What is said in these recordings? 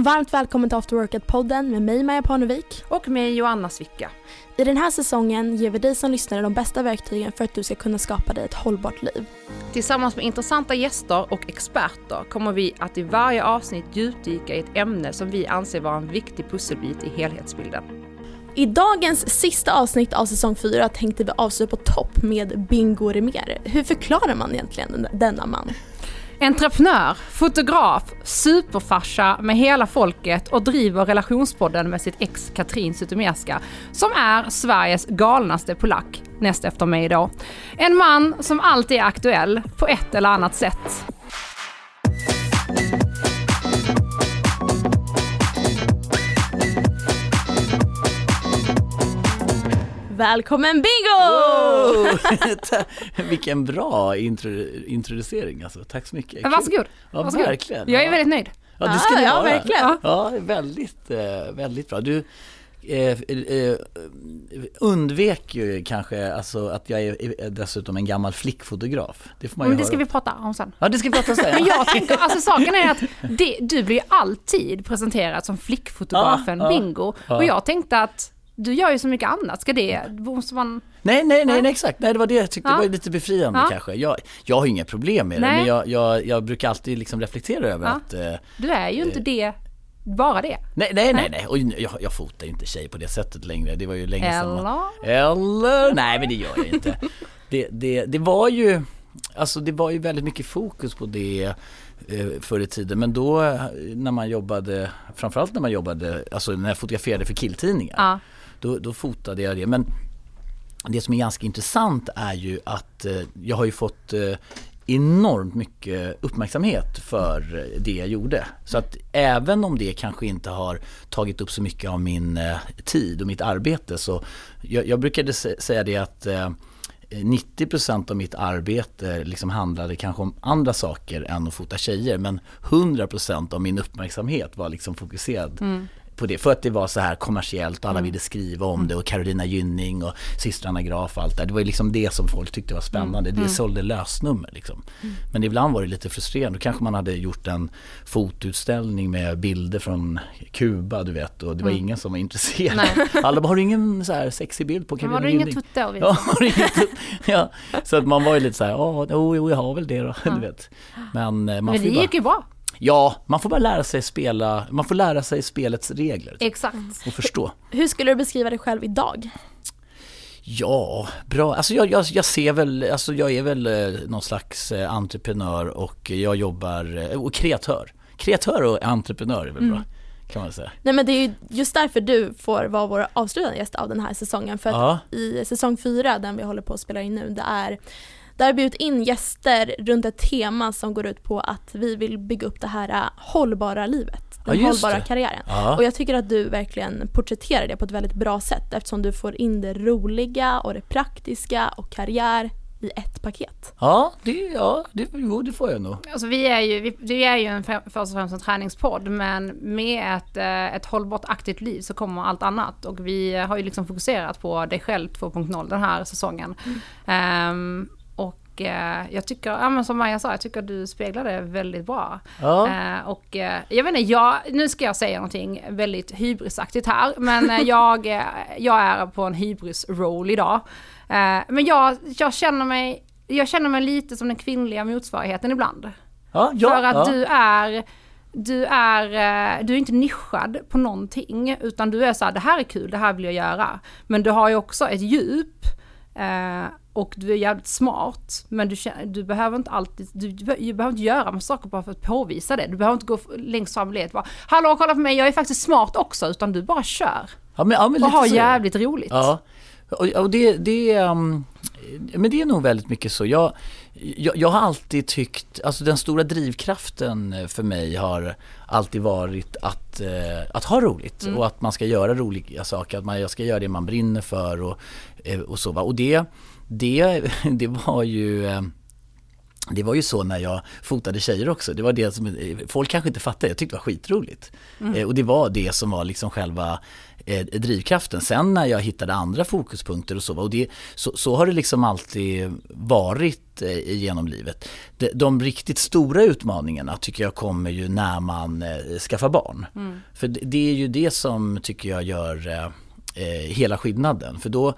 Varmt välkommen till After Workout-podden med mig Maja Parnevik. Och med Joanna Svicka. I den här säsongen ger vi dig som lyssnare de bästa verktygen för att du ska kunna skapa dig ett hållbart liv. Tillsammans med intressanta gäster och experter kommer vi att i varje avsnitt djupdyka i ett ämne som vi anser vara en viktig pusselbit i helhetsbilden. I dagens sista avsnitt av säsong 4 tänkte vi avsluta på topp med Bingo Rimér. Hur förklarar man egentligen denna man? Entreprenör, fotograf, superfarsa med hela folket och driver relationspodden med sitt ex Katrin Zytomierska som är Sveriges galnaste polack näst efter mig då. En man som alltid är aktuell på ett eller annat sätt. Välkommen Bingo! Wow! Vilken bra intro introducering alltså. Tack så mycket. Varsågod. Ja, Varsågod. verkligen. Jag är väldigt nöjd. Ja, det ska ah, ni ja, vara. verkligen. Ja, väldigt, eh, väldigt bra. Du eh, eh, undvek ju kanske alltså att jag är dessutom en gammal flickfotograf. Det får man ju Men det ska vi prata om sen. Ja, det ska vi prata om sen. Men jag tänker, alltså saken är att det, du blir alltid presenterad som flickfotografen ja, Bingo. Ja. Och jag tänkte att du gör ju så mycket annat, ska det, måste man... Nej, nej, nej, nej exakt, nej det var det jag tyckte ja. var lite befriande ja. kanske. Jag, jag har inga problem med det, men jag, jag, jag brukar alltid liksom reflektera över ja. att... Eh, du är ju inte det, bara det. Nej, nej, nej, nej. och jag, jag fotar ju inte tjejer på det sättet längre, det var ju länge sedan. Eller? Eller? Nej, men det gör jag inte. det, det, det var ju, alltså det var ju väldigt mycket fokus på det eh, förr i tiden. Men då när man jobbade, framförallt när man jobbade, alltså när jag fotograferade för killtidningar. Ja då, då fotade jag det. Men det som är ganska intressant är ju att eh, jag har ju fått eh, enormt mycket uppmärksamhet för det jag gjorde. Så att även om det kanske inte har tagit upp så mycket av min eh, tid och mitt arbete så jag, jag brukade säga det att eh, 90% av mitt arbete liksom handlade kanske om andra saker än att fota tjejer men 100% av min uppmärksamhet var liksom fokuserad mm på det. För att det var så här kommersiellt och alla mm. ville skriva om det och Carolina Gynning och systrarna Graf och allt det Det var ju liksom det som folk tyckte var spännande. Mm. Det sålde lösnummer liksom. Mm. Men ibland var det lite frustrerande. Då kanske man hade gjort en fotutställning med bilder från Kuba du vet och det var mm. ingen som var intresserad. Nej. Alla bara, har du ingen så här sexig bild på Carolina Gynning? Har du ingen tutte att visa? Ja, ja, så att man var ju lite så här, ja, jo, jag har väl det då, ja. du vet. Men, eh, man Men det gick ju bra. Ja, man får bara lära sig spela, man får lära sig spelets regler. Exakt. Och förstå. Hur skulle du beskriva dig själv idag? Ja, bra. Alltså jag, jag, jag ser väl, alltså jag är väl eh, någon slags eh, entreprenör och jag jobbar, eh, och kreatör. Kreatör och entreprenör är väl mm. bra. Kan man säga. Nej men det är ju just därför du får vara vår avslutande gäst av den här säsongen. För att ja. i säsong fyra, den vi håller på att spela in nu, det är där har vi bjudit in gäster runt ett tema som går ut på att vi vill bygga upp det här äh, hållbara livet. Den ja, hållbara det. karriären. Ja. Och jag tycker att du verkligen porträtterar det på ett väldigt bra sätt eftersom du får in det roliga och det praktiska och karriär i ett paket. Ja, det, ja, det, jo, det får jag nog. Alltså vi är ju, vi, vi är ju en, först och främst en träningspodd, men med ett, äh, ett hållbart aktivt liv så kommer allt annat. Och vi har ju liksom fokuserat på dig själv 2.0 den här säsongen. Mm. Um, eh, jag tycker, ja, men som Maja sa, jag tycker du speglar det väldigt bra. Ja. Eh, och eh, jag vet inte, jag, nu ska jag säga någonting väldigt hybrisaktigt här, men eh, jag, eh, jag är på en hybris-roll idag. Eh, men jag, jag, känner mig, jag känner mig lite som den kvinnliga motsvarigheten ibland. Ja, ja, För att du är du är, du är inte nischad på någonting, utan du är så här, det här är kul, det här vill jag göra. Men du har ju också ett djup och du är jävligt smart, men du, du behöver inte alltid, du, du, behöver inte göra massa saker bara för att påvisa det. Du behöver inte gå längst fram i ledet bara, hallå kolla på mig, jag är faktiskt smart också, utan du bara kör. Ja, men, ja, men och har jävligt roligt. Ja, och, och det, det, um, men det är nog väldigt mycket så. Jag, jag, jag, har alltid tyckt, alltså den stora drivkraften för mig har alltid varit att, eh, att ha roligt mm. och att man ska göra roliga saker, att man ska göra det man brinner för och, eh, och så. Va? Och det, det, det var ju eh, det var ju så när jag fotade tjejer också. Det var det som, folk kanske inte fattade, jag tyckte det var skitroligt. Mm. Eh, och det var det som var liksom själva eh, drivkraften. Sen när jag hittade andra fokuspunkter och så, och det, så, så har det liksom alltid varit eh, genom livet. De, de, riktigt stora utmaningarna tycker jag kommer ju när man eh, skaffar barn. Mm. För det, det, är ju det som tycker jag gör eh, eh, hela skillnaden. För då,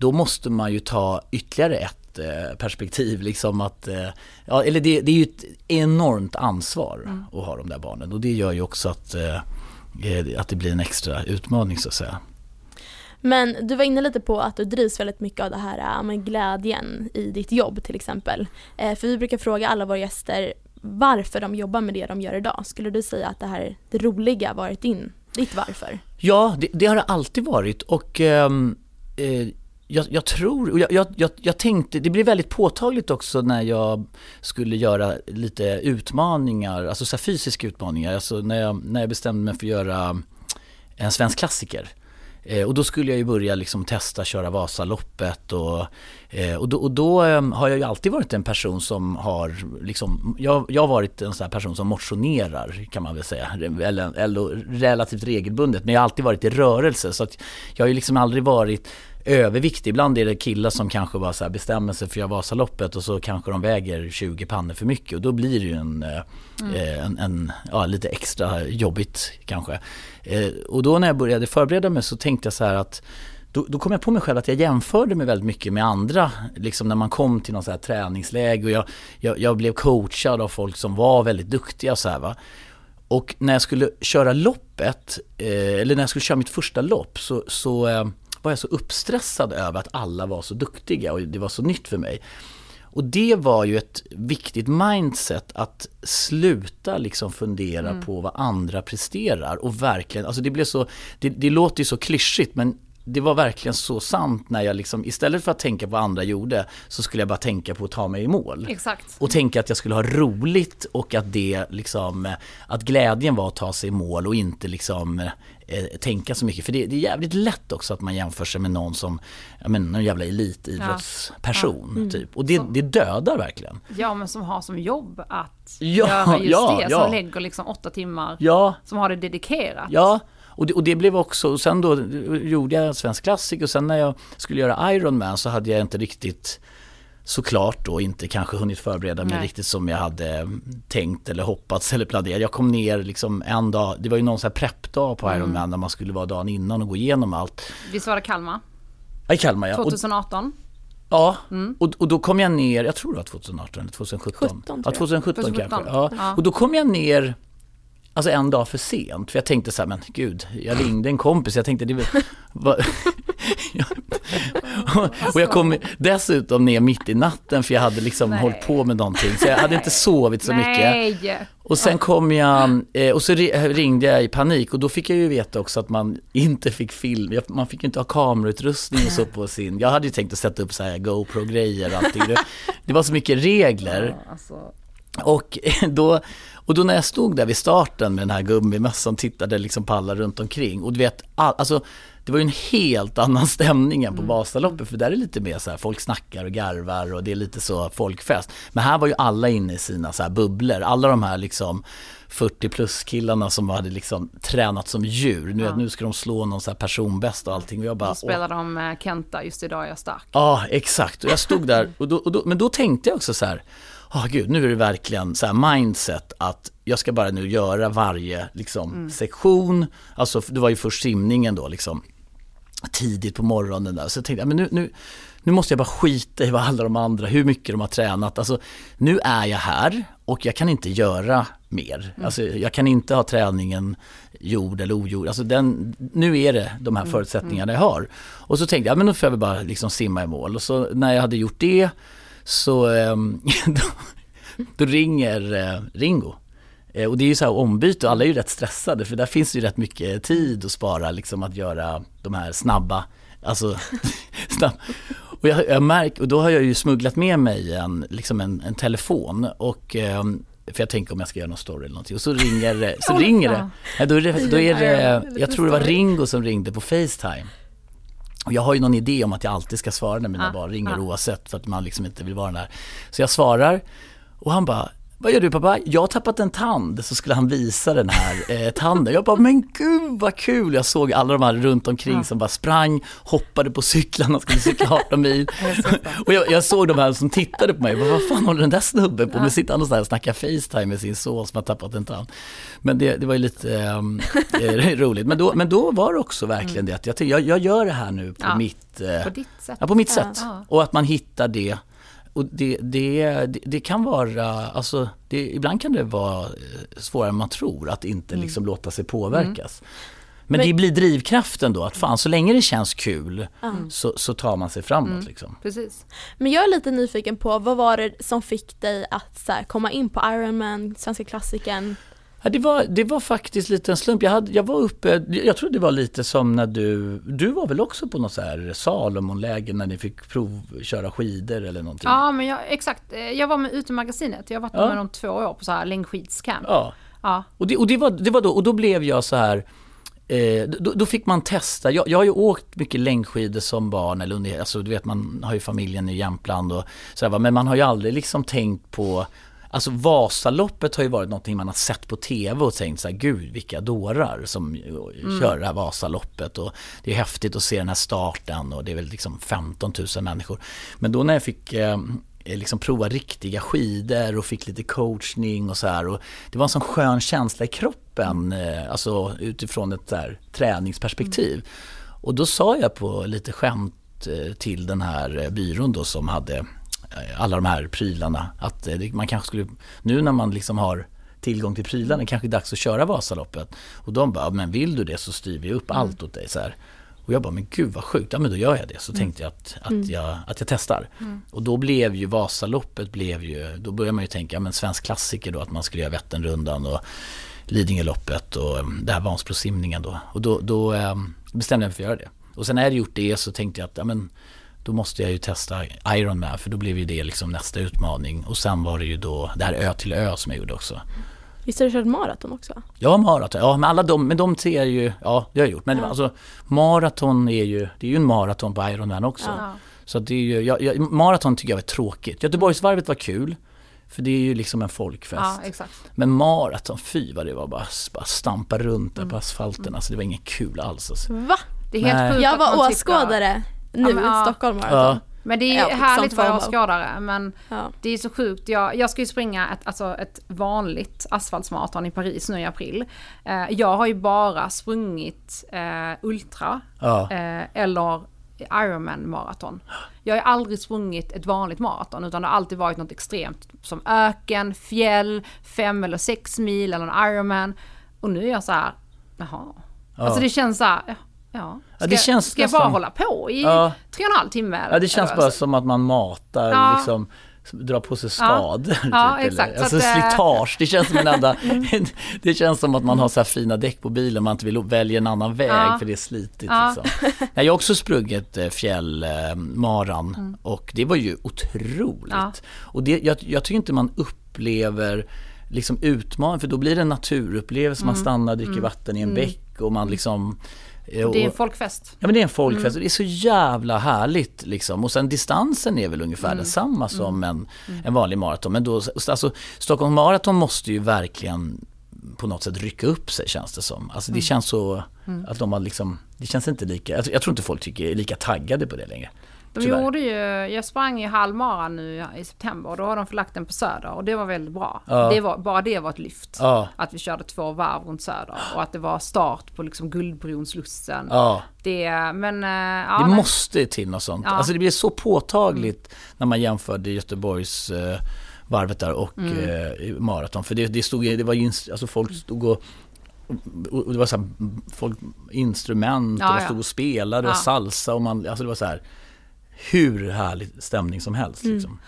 då måste man ju ta ytterligare ett Eh, perspektiv. Liksom att, eh, ja, eller det, det är ju ett enormt ansvar mm. att ha de där barnen och det gör ju också att, eh, att det blir en extra utmaning så att säga. Men du var inne lite på att du drivs väldigt mycket av det här med glädjen i ditt jobb till exempel. För vi brukar fråga alla våra gäster varför de jobbar med det de gör idag. Skulle du säga att det här det roliga varit din, ditt varför? Ja, det, det har det alltid varit och ehm, eh, jag, jag, tror, och jag, jag, jag, tänkte, det blev väldigt påtagligt också när jag skulle göra lite utmaningar, alltså så fysiska utmaningar. Alltså när jag, när jag bestämde mig för att göra en svensk klassiker. Eh, och då skulle jag ju börja liksom testa köra Vasaloppet och, eh, och då, och då ehm, har jag ju alltid varit en person som har liksom, jag, jag har varit en sån här person som motionerar kan man väl säga, eller, eller relativt regelbundet, men jag har alltid varit i rörelse så att jag har ju liksom aldrig varit överviktig. Ibland är det killar som kanske bara så bestämmer sig för att göra Vasaloppet och så kanske de väger 20 pannor för mycket och då blir det ju en, eh, mm. en, en ja, lite extra jobbigt kanske. Eh, och då när jag började förbereda mig så tänkte jag så här att då, då, kom jag på mig själv att jag jämförde mig väldigt mycket med andra, liksom när man kom till någon så här träningsläge och jag, jag, jag blev coachad av folk som var väldigt duktiga så här va. Och när jag skulle köra loppet, eh, eller när jag skulle köra mitt första lopp så, så eh, var jag så uppstressad över att alla var så duktiga och det var så nytt för mig. Och det var ju ett viktigt mindset att sluta liksom fundera mm. på vad andra presterar och verkligen, alltså det blev så, det, det låter ju så klyschigt men det var verkligen så sant när jag liksom, istället för att tänka på vad andra gjorde, så skulle jag bara tänka på att ta mig i mål. Exakt. Och tänka att jag skulle ha roligt och att det liksom, att glädjen var att ta sig i mål och inte liksom eh, tänka så mycket. För det, det, är jävligt lätt också att man jämför sig med någon som, men någon jävla elitidrottsperson ja. mm. typ. Och det, det dödar verkligen. Ja men som har som jobb att ja, göra just ja, det, som lägger liksom åtta timmar, ja. som har det dedikerat. Ja. Och det, och det, blev också, och sen då gjorde jag Svensk Klassik och sen när jag skulle göra Ironman så hade jag inte riktigt såklart då inte kanske hunnit förbereda mig Nej. riktigt som jag hade tänkt eller hoppats eller planerat. Jag kom ner liksom en dag, det var ju någon sån här preppdag på Ironman mm. när man skulle vara dagen innan och gå igenom allt. Visst var det Kalmar? Ja, i Kalmar ja. 2018? Ja, mm. och, och då kom jag ner, jag tror det var 2018 eller 2017. 17, ja, 2017, 2017 kanske. Ja. ja. Och då kom jag ner Alltså en dag för sent, för jag tänkte så här, men gud, jag ringde en kompis, jag tänkte det var, och jag kom dessutom ner mitt i natten för jag hade liksom Nej. hållit på med någonting. Så jag hade inte sovit så Nej. mycket. Och sen kom jag, eh, och så ringde jag i panik och då fick jag ju veta också att man inte fick film, man fick inte ha kamerautrustning och så på sin, jag hade ju tänkt att sätta upp så här GoPro-grejer och allting. Det, det var så mycket regler. Alltså. Och då, och då när jag stod där vid starten med den här gummimössan tittade liksom på alla runt omkring och du vet, all, alltså det var ju en helt annan stämning än på mm. Vasaloppet för där är det lite mer så här, folk snackar och garvar och det är lite så folkfest. Men här var ju alla inne i sina så här bubblor, alla de här liksom 40 plus killarna som hade liksom tränat som djur. Nu, ja. nu ska de slå någon så här personbäst och allting. Och jag bara, Då spelar de Kenta, just idag är jag stark. Ja, exakt. Och jag stod där, och då, och då, men då tänkte jag också så här, oh, gud, nu är det verkligen så här mindset att jag ska bara nu göra varje liksom, mm. sektion. Alltså det var ju först simningen då liksom tidigt på morgonen där. Så jag tänkte, men nu, nu, nu måste jag bara skita i vad alla de andra, hur mycket de har tränat. Alltså nu är jag här och jag kan inte göra mer. Mm. Alltså jag kan inte ha träningen gjord eller ogjord. Alltså den, nu är det de här mm. förutsättningarna jag har. Och så tänkte jag, men nu får jag väl bara liksom simma i mål. Och så när jag hade gjort det så ehm, då, då ringer eh, Ringo. Eh, och det är ju så här ombyte och alla är ju rätt stressade för där finns ju rätt mycket tid att spara liksom att göra de här snabba, alltså snabb. Och jag, jag märker, och då har jag ju smugglat med mig en, liksom en, en telefon och ehm, för jag tänker om jag ska göra någon story eller någonting och så ringer, så ringer det. Då är det, då är det, jag tror det var Ringo som ringde på Facetime. Och jag har ju någon idé om att jag alltid ska svara när mina ah, barn ringer ah. oavsett för att man liksom inte vill vara där. Så jag svarar Och han bara, vad gör du pappa? Jag har tappat en tand. Så skulle han visa den här eh, tanden. Jag bara, men gud vad kul. Jag såg alla de här runt omkring ja. som bara sprang, hoppade på cyklarna, skulle cykla 18 mil. och jag, jag, såg de här som tittade på mig. Bara, vad fan håller den där snubben på med? Ja. Sitter han och, och snackar Facetime med sin son som har tappat en tand. Men det, det var ju lite ehm, eh, roligt. Men då, men då var det också verkligen mm. det att jag, jag, jag gör det här nu på ja. mitt... Eh, på ditt sätt. Ja, på mitt sätt. Och att man hittar det och det, det, det, kan vara, alltså, det, ibland kan det vara eh, svårare än man tror att inte mm. liksom låta sig påverkas. Mm. Men, Men, det blir drivkraften då, att fan så länge det känns kul mm. så, så, tar man sig framåt. Mm. Liksom. Precis. Men jag är lite nyfiken på, vad var det som fick dig att så här, komma in på Ironman, Svenska klassikern? Ja, det, var, det var faktiskt lite en slump. Jag, hade, jag var uppe, jag tror det var lite som när du, du var väl också på något så här Salomonläger när ni fick provköra skidor eller någonting? Ja, men jag, exakt. Jag var med Utemagasinet. Jag har varit ja. med dem två år på så här längdskidscamp. Ja. ja. Och, det, och det, var, det var då, och då blev jag så här Eh, då, då, fick man testa. Jag, jag, har ju åkt mycket längdskidor som barn, eller under, alltså du vet man har ju familjen i Jämtland och sådär men man har ju aldrig liksom tänkt på Alltså Vasaloppet har ju varit någonting man har sett på TV och tänkt så här, gud vilka dårar som mm. kör det här Vasaloppet och det är häftigt att se den här starten och det är väl liksom 15 000 människor. Men då när jag fick eh, liksom prova riktiga skidor och fick lite coachning och så här. Och det var en sån skön känsla i kroppen, eh, alltså utifrån ett där träningsperspektiv. Mm. Och då sa jag på lite skämt eh, till den här eh, byrån då som hade Eh, alla de här prylarna. Att eh, man kanske skulle, nu när man liksom har tillgång till prylarna, kanske är dags att köra Vasaloppet. Och de bara, men vill du det så styr vi upp mm. allt åt dig. Så här. Och jag bara, men gud vad sjukt, ja men då gör jag det. Så mm. tänkte jag att, att, mm. jag att jag testar. Mm. Och då blev ju Vasaloppet, blev ju, då började man ju tänka, ja men svensk klassiker då, att man skulle göra Vätternrundan och Lidingöloppet och um, det här Vansbrosimningen då. Och då, då bestämde jag mig för att göra det. Och sen när jag hade gjort det så tänkte jag att, ja men då måste jag ju testa Ironman för då blev ju det liksom nästa utmaning. Och sen var det ju då det här Ö till Ö som jag gjorde också. Visst har du kört maraton också? Ja, maraton. Ja, men alla de, men de ser ju, ja det har jag gjort. Men ja. alltså maraton är ju, det är ju en maraton på Ironman också. Ja. Så det är ju, jag, jag, maraton tycker jag var tråkigt. Göteborgsvarvet var kul. För det är ju liksom en folkfest. Ja, exakt. Men maraton, fy vad det var bara, bara stampa runt där mm. på asfalten. Alltså det var inget kul alls. Alltså. Va? Det är helt sjukt Jag var åskådare nu, ja, men, Stockholm Marathon. Ja. Men det är ja, härligt att vara åskådare. Men ja. det är så sjukt. Jag, jag ska ju springa ett, alltså ett vanligt asfaltsmaraton i Paris nu i april. Eh, jag har ju bara sprungit eh, Ultra ja. eh, eller Ironman maraton. Jag har aldrig sprungit ett vanligt maraton utan det har alltid varit något extremt som öken, fjäll, fem eller sex mil eller en Ironman. Och nu är jag så här, jaha. Alltså det känns så här, Ja. Ska, ja, det känns ska nästan, jag bara hålla på i ja. tre och en halv timme? Ja, det känns bara som att man matar ja. liksom dra på sig skador. Ja, typ, exakt. Alltså att, eh, slitage, det känns som en enda, mm. det känns som att man har så här fina däck på bilen, man inte vill välja en annan väg ja. för det är slitigt. Ja. Liksom. Jag har också sprungit eh, fjällmaran mm. och det var ju otroligt. Ja. Och det, jag, jag tycker inte man upplever liksom utmaning, för då blir det en naturupplevelse, mm. man stannar, dricker mm. vatten i en mm. bäck och man liksom det är en folkfest. Ja men det är en folkfest mm. det är så jävla härligt liksom. Och sen distansen är väl ungefär mm. densamma som mm. en, mm. en vanlig maraton. Men då, alltså Stockholm Marathon måste ju verkligen på något sätt rycka upp sig känns det som. Alltså det mm. känns så mm. att de har liksom, det känns inte lika, jag, jag tror inte folk tycker är lika taggade på det längre. De Tyvärr. gjorde ju, jag sprang i halvmara nu i september och då har de förlagt den på Söder och det var väldigt bra. Ja. Det var, bara det var ett lyft. Ja. Att vi körde två varv runt Söder och att det var start på liksom Guldbron, Slussen. Ja. Det, men, eh, ja, det måste till något sånt. Ja. Alltså det blir så påtagligt mm. när man jämförde Göteborgs eh, varvet där och mm. eh, maraton. För det, det stod, det var ju, alltså folk stod och och det var så här, folk, instrument och ja, stod och spelade och salsa och man, alltså det var så här hur härlig stämning som helst. Mm. Liksom.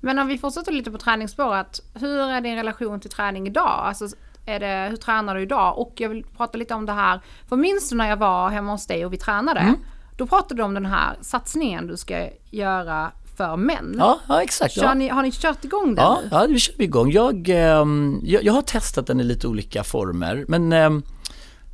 Men om vi fortsätter lite på träningsspåret. Hur är din relation till träning idag? Alltså, är det, hur tränar du idag? Och jag vill prata lite om det här. För minns du när jag var hemma hos dig och vi tränade? Mm. Då pratade du om den här satsningen du ska göra för män. Ja, ja exakt. Ja. Ni, har ni kört igång den ja, nu? Ja, vi kör igång. Jag, eh, jag, jag, har testat den i lite olika former. Men eh,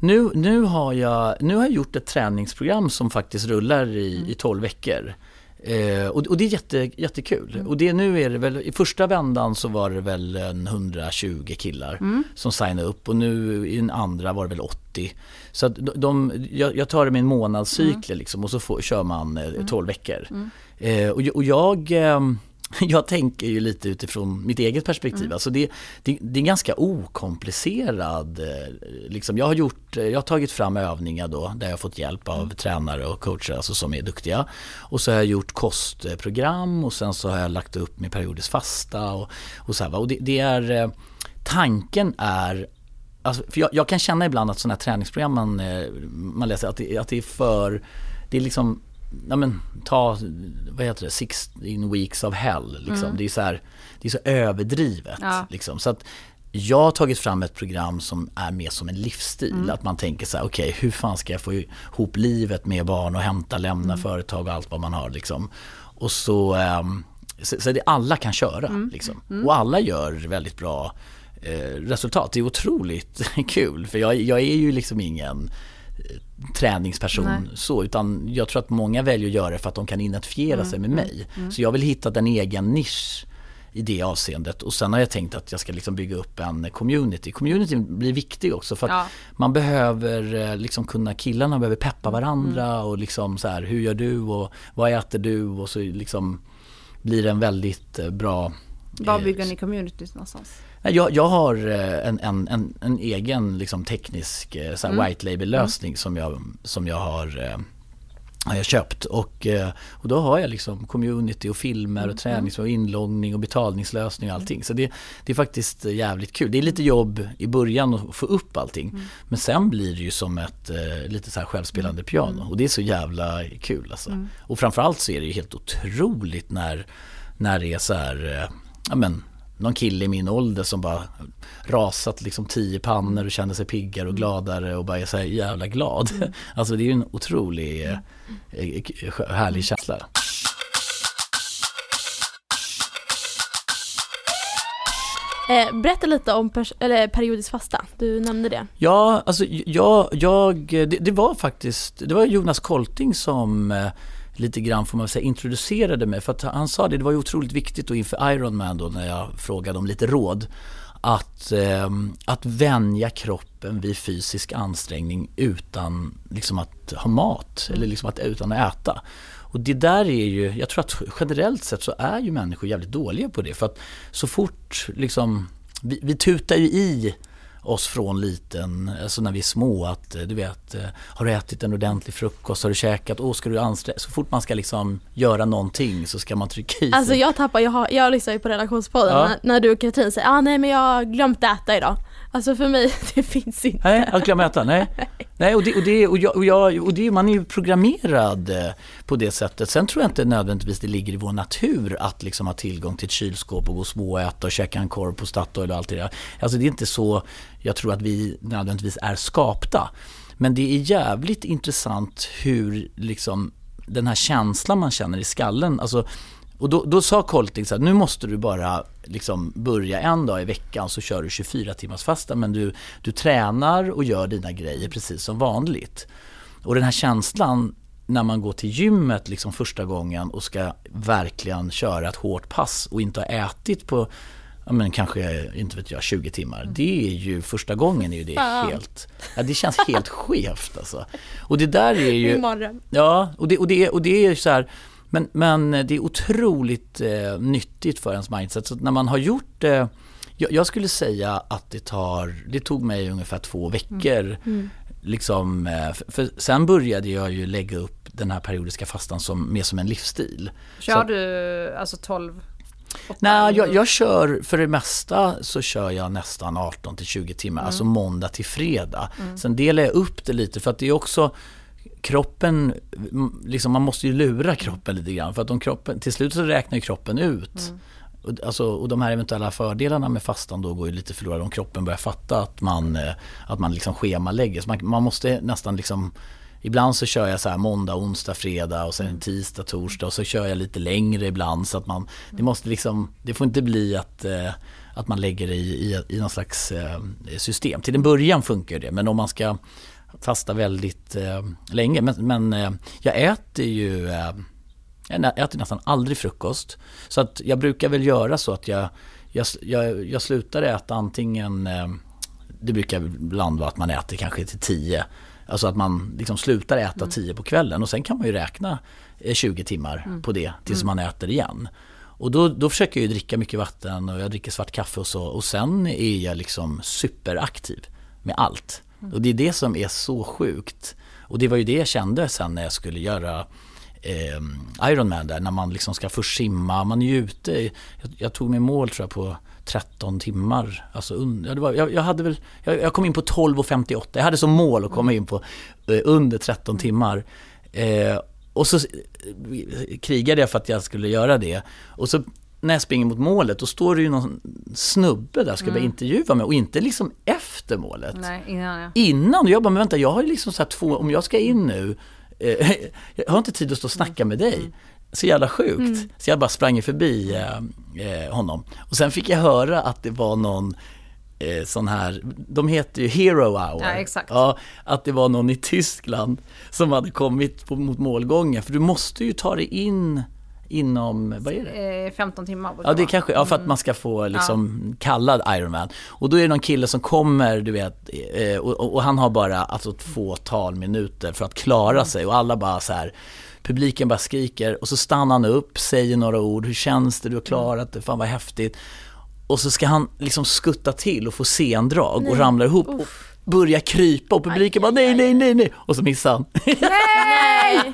nu, nu, har jag, nu har jag gjort ett träningsprogram som faktiskt rullar i, mm. i 12 veckor. Eh, och, och, det är jätte, jättekul. Mm. Och det, nu är det väl, i första vändan så var det väl 120 killar mm. som signade upp och nu i den andra var det väl 80. Så att de, de jag, jag, tar det med en månadscykel mm. liksom och så får, kör man eh, 12 mm. veckor. Mm. Eh, och, och jag ehm, jag tänker ju lite utifrån mitt eget perspektiv. Mm. Alltså det, det, det är ganska okomplicerad, eh, liksom jag har gjort, jag har tagit fram övningar då där jag har fått hjälp av mm. tränare och coacher alltså som är duktiga. Och så har jag gjort kostprogram och sen så har jag lagt upp med periodiskt fasta och, och så här, och det, det är, eh, tanken är Alltså, för jag, jag, kan känna ibland att sådana här träningsprogram man, eh, man läser, att det, att det är för, det är liksom ja men ta, vad heter det, 16 weeks of hell. Liksom. Mm. Det, är så här, det är så överdrivet. Ja. Liksom. Så att jag har tagit fram ett program som är mer som en livsstil. Mm. Att man tänker så här, okej okay, hur fan ska jag få ihop livet med barn och hämta, lämna mm. företag och allt vad man har. Liksom. Och så, um, så, så det alla kan köra. Mm. Liksom. Mm. Och alla gör väldigt bra eh, resultat. Det är otroligt kul för jag, jag är ju liksom ingen träningsperson Nej. så utan jag tror att många väljer att göra det för att de kan identifiera mm. sig med mig. Mm. mm. Så jag vill hitta en egen nisch i det avseendet och sen har jag tänkt att jag ska liksom bygga upp en community. Communityn blir viktig också för att ja. man behöver eh, liksom kunna, killarna behöver peppa varandra mm. och liksom så här, hur gör du och vad äter du och så liksom blir det en väldigt eh, bra Var eh, bygger ni communities någonstans? Jag, jag har eh, en, en, en, en egen liksom teknisk eh, så mm. white label lösning mm. som, jag, som jag har eh, har jag köpt och, och då har jag liksom community och filmer och mm. tränings och inloggning och betalningslösning och allting. Så det, det är faktiskt jävligt kul. Det är lite jobb i början att få upp allting. Mm. Men sen blir det ju som ett lite så här självspelande mm. piano och det är så jävla kul alltså. Mm. Och framförallt så är det ju helt otroligt när, när det är så här, ja men någon kille i min ålder som bara rasat liksom tio pannor och kände sig piggare och mm. gladare och bara är så jävla glad. Mm. Alltså det är ju en otrolig eh, eh härlig känsla. Eh, berätta lite om eller periodisk fasta, du nämnde det. Ja, alltså jag, jag det, det, var faktiskt, det var Jonas Kolting som lite grann får man säga introducerade mig. För att han sa det, det var ju otroligt viktigt då inför Ironman då när jag frågade om lite råd. Att, eh, att vänja kroppen vid fysisk ansträngning utan liksom att ha mat eller liksom att, utan att äta. Och det där är ju, jag tror att generellt sett så är ju människor jävligt dåliga på det. För att så fort liksom, vi, vi tutar ju i oss från liten, alltså när vi är små att du vet, har du ätit en ordentlig frukost, har du käkat, åh ska du anstränga Så fort man ska liksom göra någonting så ska man trycka i sig. Alltså jag tappar, jag, har, jag lyssnar ju på relationspodden ja. när, när, du och Katrin säger, ah, nej men jag har glömt äta idag. Alltså för mig, det finns inte. Nej, att glömma äta, nej. nej och, det, och, det, och, jag, och, jag, och det, man är ju programmerad eh, på det sättet. Sen tror jag inte nödvändigtvis det ligger i vår natur att liksom ha tillgång till ett kylskåp och gå och småäta och käka en korv på Statoil och allt det där. Alltså det är inte så jag tror att vi nödvändigtvis är skapta. Men det är jävligt intressant hur liksom den här känslan man känner i skallen, alltså och då, då sa Colting så här, nu måste du bara liksom börja en dag i veckan så kör du 24 timmars fasta men du, du tränar och gör dina grejer precis som vanligt. Och den här känslan när man går till gymmet liksom första gången och ska verkligen köra ett hårt pass och inte ha ätit på ja, men kanske, inte vet jag, 20 timmar. Mm. Det är ju första gången är ju det helt, ja, det känns helt skevt alltså. Och det där är ju, ja, och det, och det, och det är så här, men, men det är otroligt eh, nyttigt för ens mindset. Så när man har gjort det, eh, jag, jag, skulle säga att det tar, det tog mig ungefär två veckor. Mm. Mm. Liksom, eh, för, för, sen började jag ju lägga upp den här periodiska fastan som, mer som en livsstil. Kör så, du alltså 12 Nej, jag, jag, kör för det mesta så kör jag nästan 18 till 20 timmar, mm. alltså måndag till fredag. Mm. Sen delar jag upp det lite för att det är också kroppen, liksom man måste ju lura kroppen lite grann för att om kroppen, till slut så räknar kroppen ut mm. Alltså, och de här eventuella fördelarna med fastan då går ju lite förlorade om kroppen börjar fatta att man, eh, att man liksom schemalägger. Så man, man måste nästan liksom Ibland så kör jag så här måndag, onsdag, fredag och sen mm. tisdag, torsdag och så kör jag lite längre ibland så att man Det måste liksom Det får inte bli att eh, Att man lägger det i, i, i någon slags eh, system. Till en början funkar det men om man ska Fasta väldigt länge men, men jag äter ju jag äter nästan aldrig frukost. Så att jag brukar väl göra så att jag, jag, jag, jag slutar äta antingen, eh, det brukar ibland vara att man äter kanske till tio. Alltså att man liksom slutar äta mm. tio på kvällen och sen kan man ju räkna 20 timmar mm. på det tills mm. man äter igen. Och då, då försöker jag dricka mycket vatten och jag dricker svart kaffe och så. Och sen är jag liksom superaktiv med allt. Mm. Och det är det som är så sjukt. Och det var ju det jag kände sen när jag skulle göra eh, Ironman där, när man liksom ska först simma, man är ju ute. Jag, jag tog mig mål tror jag på 13 timmar. Alltså, ja, det var, jag, jag, hade väl, jag, jag, kom in på 12.58. Jag hade som mål att komma in på eh, under 13 timmar. Eh, och så krigade jag för att jag skulle göra det. Och så när jag springer mot målet, då står det ju någon snubbe där ska mm. börja intervjua mig och inte liksom efter målet. Nej, innan ja. Innan, och jag bara, men vänta, jag har ju liksom så två, om jag ska in nu, eh, jag har inte tid att stå och snacka med dig. Mm. Så jävla sjukt. Mm. Så jag bara sprang förbi eh, eh, honom. Och sen fick jag höra att det var någon eh, sån här, de heter ju Hero Hour. Ja, exakt. Ja, att det var någon i Tyskland som hade kommit på, mot målgången. För du måste ju ta dig in inom, vad är det? 15 eh, timmar. Ja, det kanske, ja för att mm. man ska få liksom ja. kallad Ironman. Och då är det någon kille som kommer, du vet, eh, och, och han har bara alltså ett fåtal minuter för att klara mm. sig och alla bara så här Publiken bara skriker och så stannar han upp, säger några ord, hur känns det, du har klarat det, fan vad häftigt. Och så ska han liksom skutta till och få sendrag och ramlar ihop. Och börjar krypa och publiken bara nej, nej, nej, nej. Och så missar han. Nej!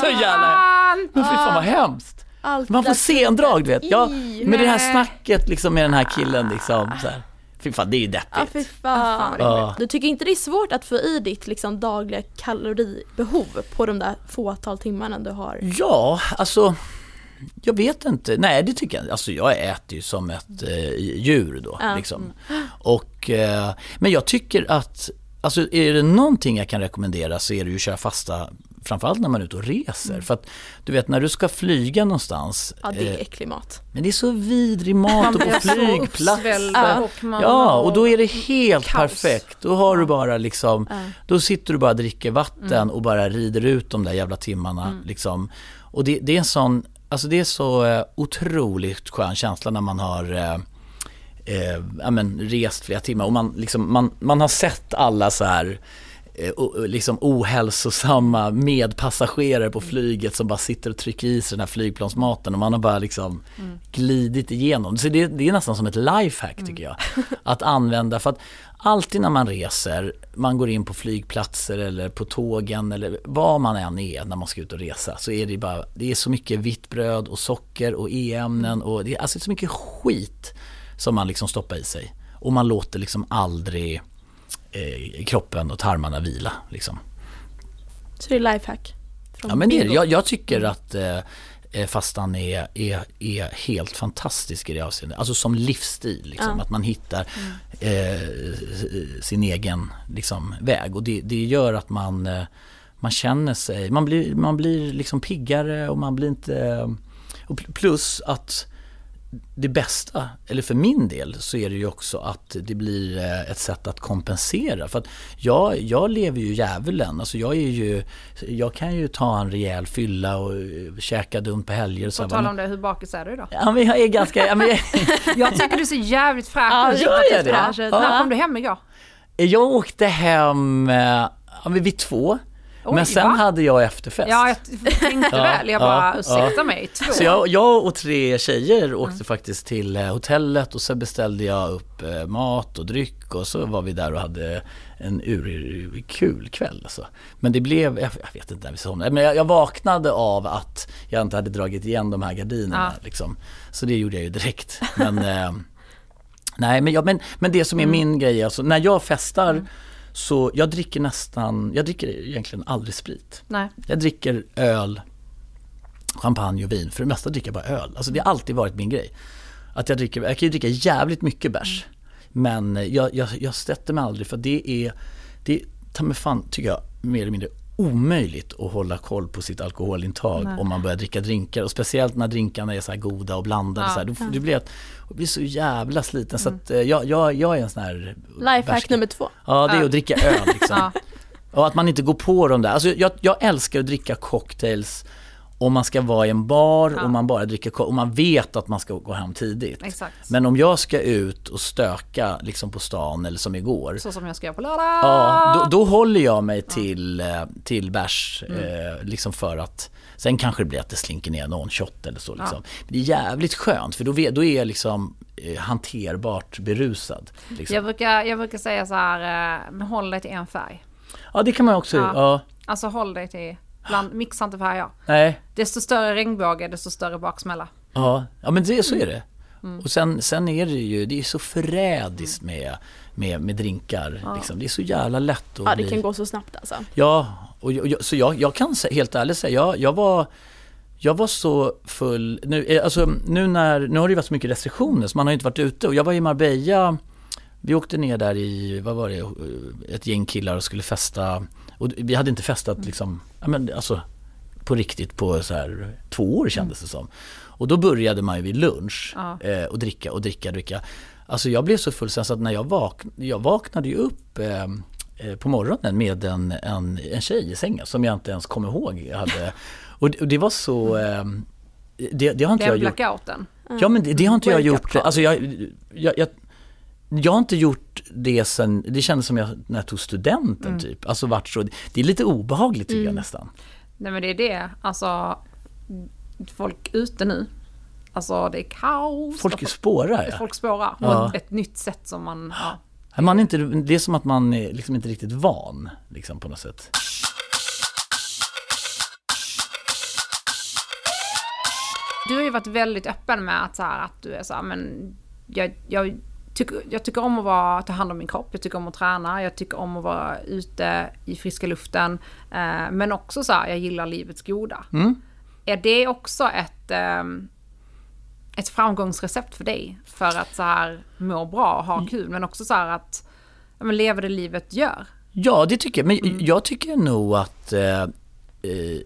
så jävla... Men fy fan vad hemskt. Allt Man får sendrag du vet. Ja, med det här snacket liksom med den här killen liksom. Så här. Fy fan, det är ju deppigt. Ja, fy fan. Ja. Du tycker inte det är svårt att få i ditt liksom, dagliga kaloribehov på de där fåtal timmarna du har? Ja, alltså jag vet inte. Nej, det tycker jag Alltså jag äter ju som ett eh, djur då. Ja. Liksom. Och, eh, men jag tycker att, alltså är det någonting jag kan rekommendera så är det ju att köra fasta framförallt när man är ute och reser. Mm. För att du vet när du ska flyga någonstans. Ja det är eh, äcklig mat. Men det är så vidrig mat och på flygplats. Ja. ja och då är det helt kaos. perfekt. Då har du bara liksom, ja. då sitter du bara och dricker vatten mm. och bara rider ut de där jävla timmarna. Mm. Liksom. Och det, det, är en sån Alltså det är så eh, otroligt skön känsla när man har eh, eh, ja, men, rest flera timmar och man, liksom, man, man har sett alla så här eh, liksom ohälsosamma medpassagerare på flyget som bara sitter och trycker i sig den här flygplansmaten och man har bara liksom mm. glidit igenom. Så det, det är nästan som ett lifehack tycker jag. Mm. Att använda, för att alltid när man reser, man går in på flygplatser eller på tågen eller var man än är när man ska ut och resa så är det bara, det är så mycket vitt bröd och socker och e-ämnen och det är alltså så mycket skit som man liksom stoppar i sig. Och man låter liksom aldrig eh, kroppen och tarmarna vila liksom. Så det är lifehack? Ja men det är det. Jag, jag tycker att eh, Eh, fastan är, är, är helt fantastisk i det avseendet. Alltså som livsstil, liksom, ja. att man hittar mm. eh, sin egen liksom, väg. Och det, det gör att man, eh, man känner sig, man blir, man blir liksom piggare och man blir inte... Och plus att det bästa, eller för min del, så är det ju också att det blir eh, ett sätt att kompensera. För att jag, jag lever ju djävulen. Alltså jag är ju, jag kan ju ta en rejäl fylla och eh, käka dumt på helger. På tal om det, hur bakis är du då? Ja men jag är ganska, ja, men jag... jag tycker du ser jävligt fräsch ut. Ja, gör jag det? När kom du hem igår? Jag åkte hem ja, vid två. Oj, men sen va? hade jag efterfest. Ja, jag tänkte väl. Jag bara, ja, ursäkta ja. mig, två. Så jag, jag och tre tjejer åkte mm. faktiskt till eh, hotellet och så beställde jag upp eh, mat och dryck och så var vi där och hade en urkul kväll alltså. Men det blev, jag, vet inte när vi somnade, men jag, jag, vaknade av att jag inte hade dragit igen de här gardinerna ja. liksom. Så det gjorde jag ju direkt. Men, eh, nej, men, jag, men, men det som är mm. min grej, alltså när jag festar mm så jag dricker nästan, jag dricker egentligen aldrig sprit. Nej. Jag dricker öl, champagne och vin. För det mesta dricker jag bara öl. Alltså det har alltid varit min grej. Att jag dricker, jag kan ju dricka jävligt mycket bärs. Mm. Men jag, jag, jag sätter mig aldrig för det är, det ta mig fan tycker jag mer eller mindre omöjligt att hålla koll på sitt alkoholintag Nej. om man börjar dricka drinkar. Och speciellt när drinkarna är så här goda och blandade. Ja. Så här, du, du, blir, du blir så jävla sliten. Mm. Så att, eh, jag, jag, jag är en sån här... Lifehack nummer två. Ja, det är att dricka öl liksom. ja. Och att man inte går på de där. Alltså, jag, jag älskar att dricka cocktails om man ska vara i en bar ja. och man bara dricker och man vet att man ska gå hem tidigt. Exakt. Men om jag ska ut och stöka liksom på stan eller som igår. Så som jag ska göra på lördag. Ja, då, då håller jag mig till, ja. Eh, till bärs. Mm. Eh, liksom för att Sen kanske det blir att det slinker ner någon shot eller så. Liksom. Ja. Men det är jävligt skönt för då, då är jag liksom eh, hanterbart berusad. Liksom. Jag, brukar, jag brukar säga så här, eh, håll dig till en färg. Ja det kan man också, ja. ja. Alltså håll dig till Bland, mixa inte färger. Nej. Desto större regnbåge, desto större baksmälla. Ja, ja men det, så är det. Mm. Och sen, sen är det ju, det är så förrädiskt med, med, med drinkar. Ja. Liksom. Det är så jävla lätt att Ja, det bli... kan gå så snabbt alltså. Ja, och jag, så jag, jag kan helt ärligt säga, jag, jag var jag var så full, nu, eh, alltså, nu, när, nu har det ju varit så mycket restriktioner så man har ju inte varit ute och jag var i Marbella vi åkte ner där i, vad var det, ett gäng killar och skulle festa och vi hade inte festat liksom, men, alltså, på riktigt på så här två år kändes det som. Och då började man ju vid lunch ja. eh, och dricka och dricka och dricka. Alltså jag blev så full sen så att när jag, vak jag vaknade ju upp eh, eh, på morgonen med en, en, en tjej i sängen som jag inte ens kom ihåg. Jag hade, och, det, och det var så... Eh, det, det har inte jag gjort. blackouten. Ja men det, det har inte jag gjort. Alltså jag, jag, jag jag har inte gjort det sen, det kändes som jag, när jag tog studenten mm. typ. Alltså vart så, det är lite obehagligt tycker mm. jag nästan. Nej men det är det, alltså folk ute nu, alltså det är kaos. Folk spårar ja. Folk spårar ja. ett nytt sätt som man, ja. man är inte, det är som att man är liksom inte riktigt van liksom på något sätt. Du har ju varit väldigt öppen med att, så här, att du är så här, men jag, jag tycker, jag tycker om att vara, ta hand om min kropp, jag tycker om att träna, jag tycker om att vara ute i friska luften. Eh, men också så här, jag gillar livets goda. Mm. Är det också ett, eh, ett framgångsrecept för dig? För att så här må bra och ha mm. kul, men också så här att ja, leva det livet gör? Ja, det tycker jag. Men mm. jag tycker nog att Eh,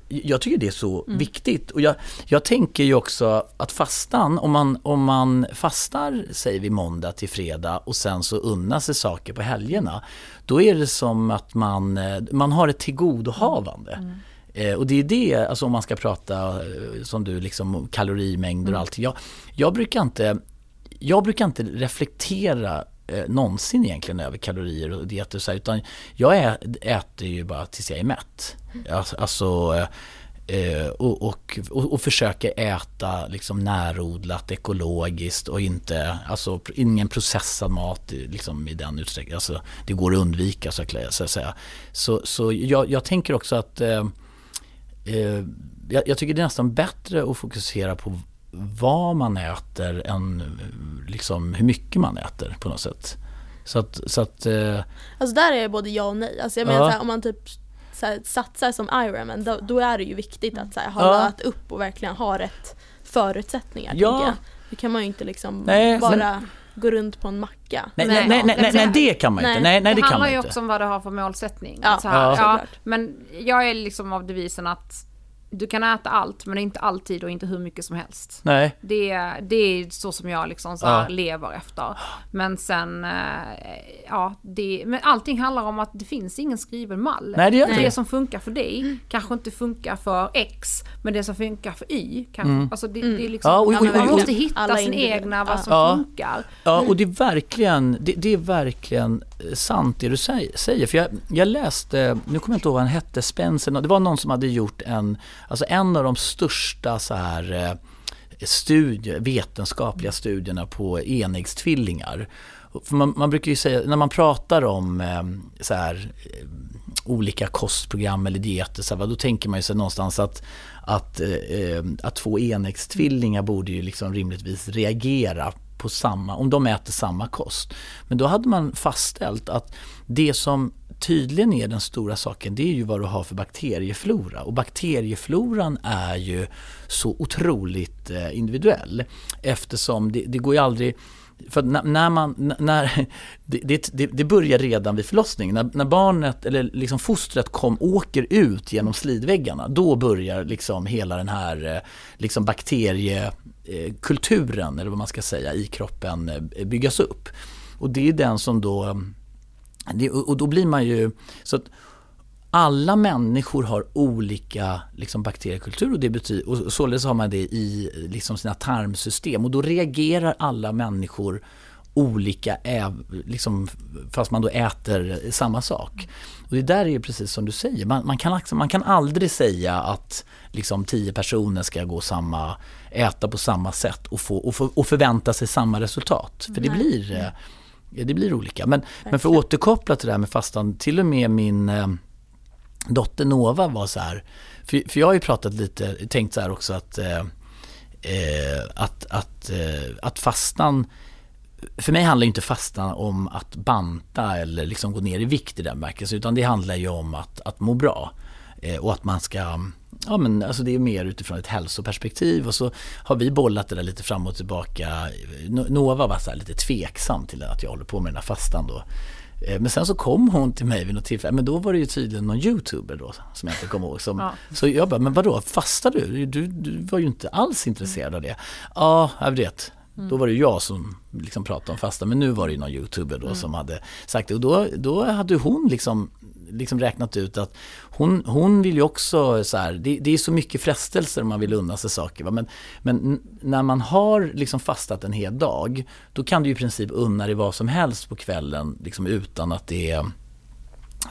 jag tycker det är så mm. viktigt. Och jag, jag tänker ju också att fastan, om man, om man fastar, säger vi måndag till fredag och sen så unnar sig saker på helgerna, då är det som att man, eh, man har ett tillgodohavande. Mm. Eh, och det är det, alltså om man ska prata eh, som du, liksom kalorimängder och mm. allt. Jag, jag, brukar inte, jag brukar inte reflektera eh, någonsin egentligen över kalorier och dieter och så här, utan jag äter ju bara tills jag är mätt. Alltså, alltså eh, och, och, och, och, försöker äta liksom närodlat, ekologiskt och inte, alltså ingen processad mat liksom i den utsträckningen. Alltså, det går att undvika så att säga. Så, så jag, jag tänker också att eh, eh, jag, jag, tycker det är nästan bättre att fokusera på vad man äter än liksom hur mycket man äter på något sätt. Så att, så att eh... Alltså där är både ja och nej. Alltså jag menar ja. här, om man typ så här, satsar som Ironman då, då, är det ju viktigt att så här, ha ja. upp och verkligen ha rätt förutsättningar. Ja. Det kan man ju inte liksom nej, bara men... gå runt på en macka. Nej, nej, nej, nej, nej, det kan man inte. Nej, nej, det, det handlar ju också om vad du har för målsättning. Ja, ja. ja men jag är liksom av devisen att du kan äta allt men inte alltid och inte hur mycket som helst. Nej. Det, det är så som jag liksom så ja. lever efter. Men sen, eh, ja, det, men allting handlar om att det finns ingen skriven mall. Nej, det, gör det. det som funkar för dig kanske inte funkar för X, men det som funkar för Y kanske, mm. alltså det, det är mm. liksom, ja, och, och, och, man måste hitta sin egna, vad som ja. funkar. Ja, och det är verkligen, det, det är verkligen sant det du säger. För jag, jag läste, nu kommer jag inte ihåg vad han hette, Spencer, det var någon som hade gjort en, alltså en av de största så här eh, studier, vetenskapliga studierna på enäggstvillingar. För man, man, brukar ju säga, när man pratar om eh, så här, eh, olika kostprogram eller dieter, så här, då tänker man ju sig någonstans att, att, eh, eh att två enäggstvillingar borde ju liksom rimligtvis reagera på samma, om de äter samma kost. Men då hade man fastställt att det som tydligen är den stora saken det är ju vad du har för bakterieflora. Och bakteriefloran är ju så otroligt eh, individuell eftersom det, det går ju aldrig för när man, när, det, det, det, börjar redan vid förlossningen. När, när, barnet, eller liksom fostret kom, åker ut genom slidväggarna, då börjar liksom hela den här eh, liksom bakterie Eh, kulturen, eller vad man ska säga, i kroppen eh, byggas upp. Och det är den som då, och då blir man ju, så att alla människor har olika liksom, bakteriekultur och, det betyder, och således har man det i liksom, sina tarmsystem och då reagerar alla människor olika, liksom, fast man då äter samma sak. Och det där är ju precis som du säger, man, man kan, man kan aldrig säga att liksom tio personer ska gå samma, äta på samma sätt och, få, och, få, och förvänta sig samma resultat. För det blir, eh, det blir olika. Men, men för att återkoppla till det här med fastan, till och med min eh, dotter Nova var så här, för, för jag har ju pratat lite, tänkt så här också att, eh, eh att, att, eh, att fastan för mig handlar inte fastan om att banta eller liksom gå ner i vikt i den bemärkelsen utan det handlar ju om att, att må bra. Eh, och att man ska, ja men alltså det är mer utifrån ett hälsoperspektiv och så har vi bollat det där lite fram och tillbaka. Nova var så lite tveksam till att jag håller på med den här fastan då. Eh, men sen så kom hon till mig vid något tillfälle, men då var det ju tydligen någon youtuber då som jag inte kommer ihåg. Som, ja. Så jag bara, men vadå, fastar du? du? Du var ju inte alls intresserad av det. Ja, jag vet. Mm. Då var det jag som liksom pratade om fasta men nu var det någon youtuber då mm. som hade sagt det och då, då hade hon liksom, liksom räknat ut att hon, hon vill ju också så här, det, det är så mycket frestelser om man vill unna sig saker. Va? Men, men när man har liksom fastat en hel dag då kan du i princip unna dig vad som helst på kvällen liksom utan att det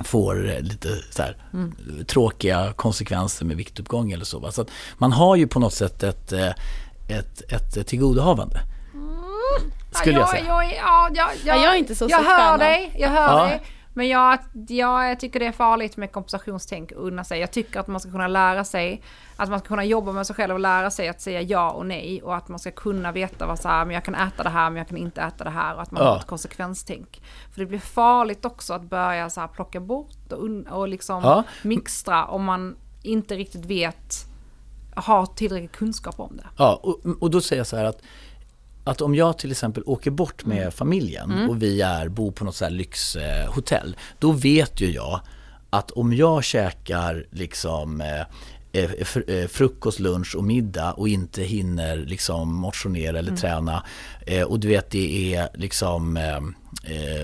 får lite så här, mm. tråkiga konsekvenser med viktuppgång eller så. Va? Så man har ju på något sätt ett, eh, ett, ett tillgodohavande. Skulle jag, jag säga. Jag, ja, jag, jag, jag är inte så Jag hör dig, jag hör ja. dig. Men jag, jag tycker det är farligt med kompensationstänk och unna sig. Jag tycker att man ska kunna lära sig, att man ska kunna jobba med sig själv och lära sig att säga ja och nej. Och att man ska kunna veta vad så här, men jag kan äta det här men jag kan inte äta det här. Och att man ja. har ett konsekvenstänk. För det blir farligt också att börja så här plocka bort och, och liksom ja. mixtra om man inte riktigt vet har tillräcklig kunskap om det. Ja, och, och då säger jag så här att att om jag till exempel åker bort med mm. familjen mm. och vi är, bor på något så här lyxhotell, då vet ju jag att om jag käkar liksom eh, eh, eh, frukost, lunch och middag och inte hinner liksom motionera eller mm. träna. och du vet det är liksom,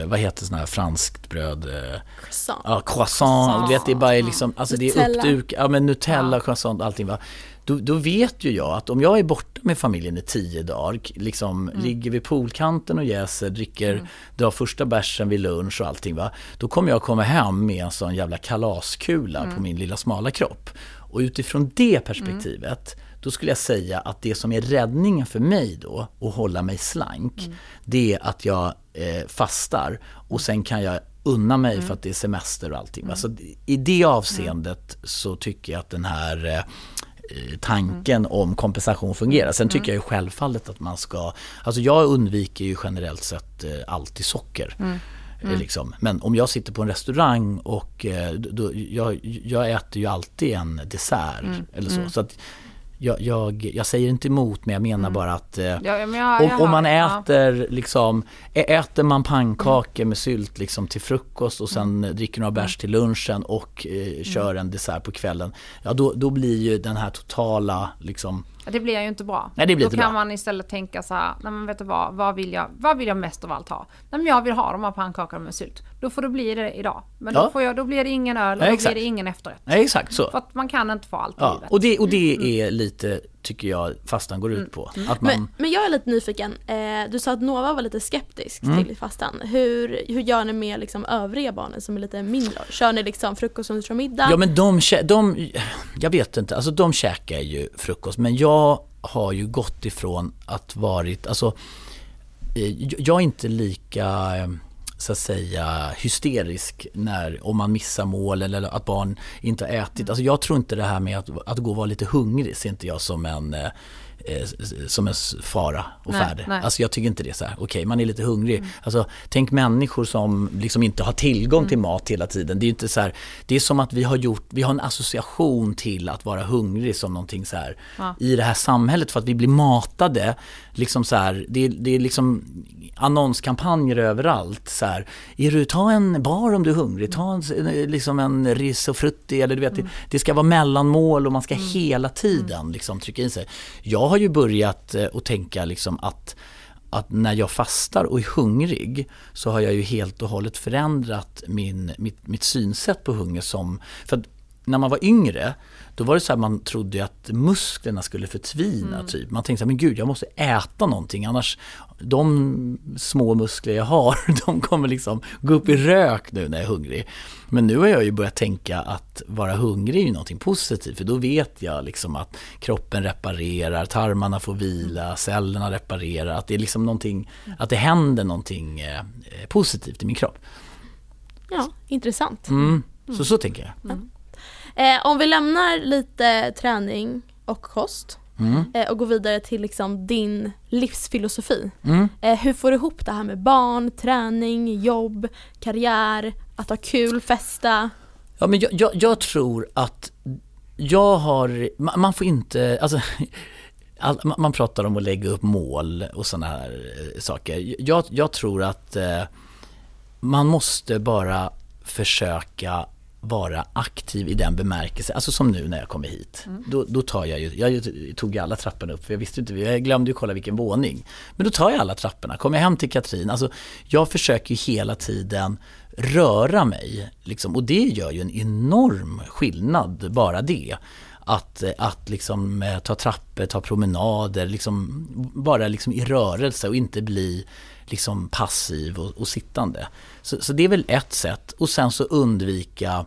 vad heter sådana här franskt bröd? Croissant. Ja, croissant. croissant. Du vet det är bara liksom, alltså Nutella. det är uppdukat, ja men Nutella, ja. croissant, allting va då, då, vet ju jag att om jag är borta med familjen i tio dagar, liksom mm. ligger vid poolkanten och jäser, dricker, mm. drar första bärsen vid lunch och allting va. Då kommer jag komma hem med en sån jävla kalaskula mm. på min lilla smala kropp. Och utifrån det perspektivet mm. då skulle jag säga att det som är räddningen för mig då, att hålla mig slank, mm. det är att jag eh, fastar och sen kan jag unna mig mm. för att det är semester och allting. Mm. Alltså, I det avseendet så tycker jag att den här Eh, tanken mm. om kompensation fungerar. Sen tycker mm. jag ju självfallet att man ska, alltså jag undviker ju generellt sett eh, alltid socker. Mm. Eh, mm. Liksom. Men om jag sitter på en restaurang och då, jag, jag äter ju alltid en dessert mm. eller så. Mm. så att jag, jag, jag, säger inte emot men jag menar mm. bara att eh, ja, jag, om, om, man äter ja. liksom, äter man pannkakor med sylt liksom till frukost och sen mm. dricker några bärs till lunchen och eh, mm. kör en dessert på kvällen. Ja då, då blir ju den här totala liksom det blir ju inte bra. Nej, det blir Då inte kan bra. man istället tänka så här, nej men vet du vad, vad vill jag, vad vill jag mest av allt ha? Nej men jag vill ha de här pannkakorna med sylt. Då får det bli det idag. Men ja. då, får jag, då blir det ingen öl och Nej, då blir det ingen efterrätt. Nej, exakt så. För att man kan inte få allt ja. i livet. Och det, och det mm. är lite, tycker jag, fastan går ut mm. på. Mm. Att man... men, men jag är lite nyfiken. Eh, du sa att Nova var lite skeptisk mm. till fastan. Hur, hur gör ni med liksom övriga barnen som är lite mindre? Kör ni liksom frukost, lunch och middag? Ja men de, de, jag vet inte, alltså de käkar ju frukost men jag har ju gått ifrån att varit, alltså eh, jag är inte lika eh, så att säga hysterisk när, om man missar mål eller att barn inte har ätit. Mm. Alltså jag tror inte det här med att, att gå och vara lite hungrig ser inte jag som en eh, eh, som en fara och nej, färd. Nej. Alltså jag tycker inte det är så här, okej okay, man är lite hungrig. Mm. Alltså tänk människor som liksom inte har tillgång mm. till mat hela tiden. Det är inte så här, det är som att vi har gjort, vi har en association till att vara hungrig som någonting så här ja. i det här samhället för att vi blir matade. Liksom så här, det, det är liksom annonskampanjer överallt. Så här, är du, ta en bar om du är hungrig, ta en, liksom en risofrutti eller du vet, mm. det, det, ska vara mellanmål och man ska mm. hela tiden liksom trycka in sig. Jag har ju börjat eh, att tänka liksom att att när jag fastar och är hungrig så har jag ju helt och hållet förändrat min, mitt, mitt synsätt på hunger som, för att när man var yngre då var det så här man trodde att musklerna skulle förtvina. Mm. Typ. Man tänkte så här, men gud jag måste äta någonting annars de små muskler jag har de kommer liksom gå upp i rök nu när jag är hungrig. Men nu har jag ju börjat tänka att vara hungrig är ju någonting positivt för då vet jag liksom att kroppen reparerar, tarmarna får vila, cellerna reparerar, att det är liksom någonting, att det händer någonting eh, positivt i min kropp. Ja, intressant. Mm. Så så tänker jag. Mm. Eh, om vi lämnar lite träning och kost mm. eh, och går vidare till liksom din livsfilosofi. Mm. Eh, hur får du ihop det här med barn, träning, jobb, karriär, att ha kul, festa? Ja men jag, jag, jag tror att jag har, man, man får inte, alltså All, man pratar om att lägga upp mål och sådana här eh, saker. Jag, jag tror att eh, man måste bara försöka vara aktiv i den bemärkelsen, alltså som nu när jag kommer hit. Mm. Då, då, tar jag ju, jag tog ju alla trapporna upp för jag visste inte, jag glömde ju kolla vilken våning. Men då tar jag alla trapporna, kommer jag hem till Katrin, alltså jag försöker ju hela tiden röra mig. Liksom, och det gör ju en enorm skillnad, bara det. Att, att liksom eh, ta trappor, ta promenader, liksom, bara liksom i rörelse och inte bli liksom passiv och, och sittande. Så, så, det är väl ett sätt. Och sen så undvika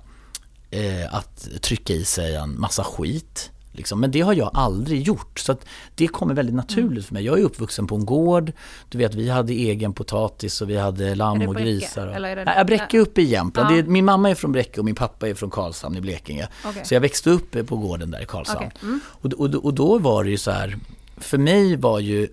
eh, att trycka i sig en massa skit. Liksom. Men det har jag aldrig gjort. Så det kommer väldigt naturligt för mig. Jag är uppvuxen på en gård. Du vet vi hade egen potatis och vi hade lamm och grisar. Och... Eller är det... Nej, Bräcke uppe i Jämtland. Ja. Min mamma är från Bräcke och min pappa är från Karlshamn i Blekinge. Okay. Så jag växte upp på gården där i Karlshamn. Okay. Mm. Och, och, och då var det ju så här. För mig var ju,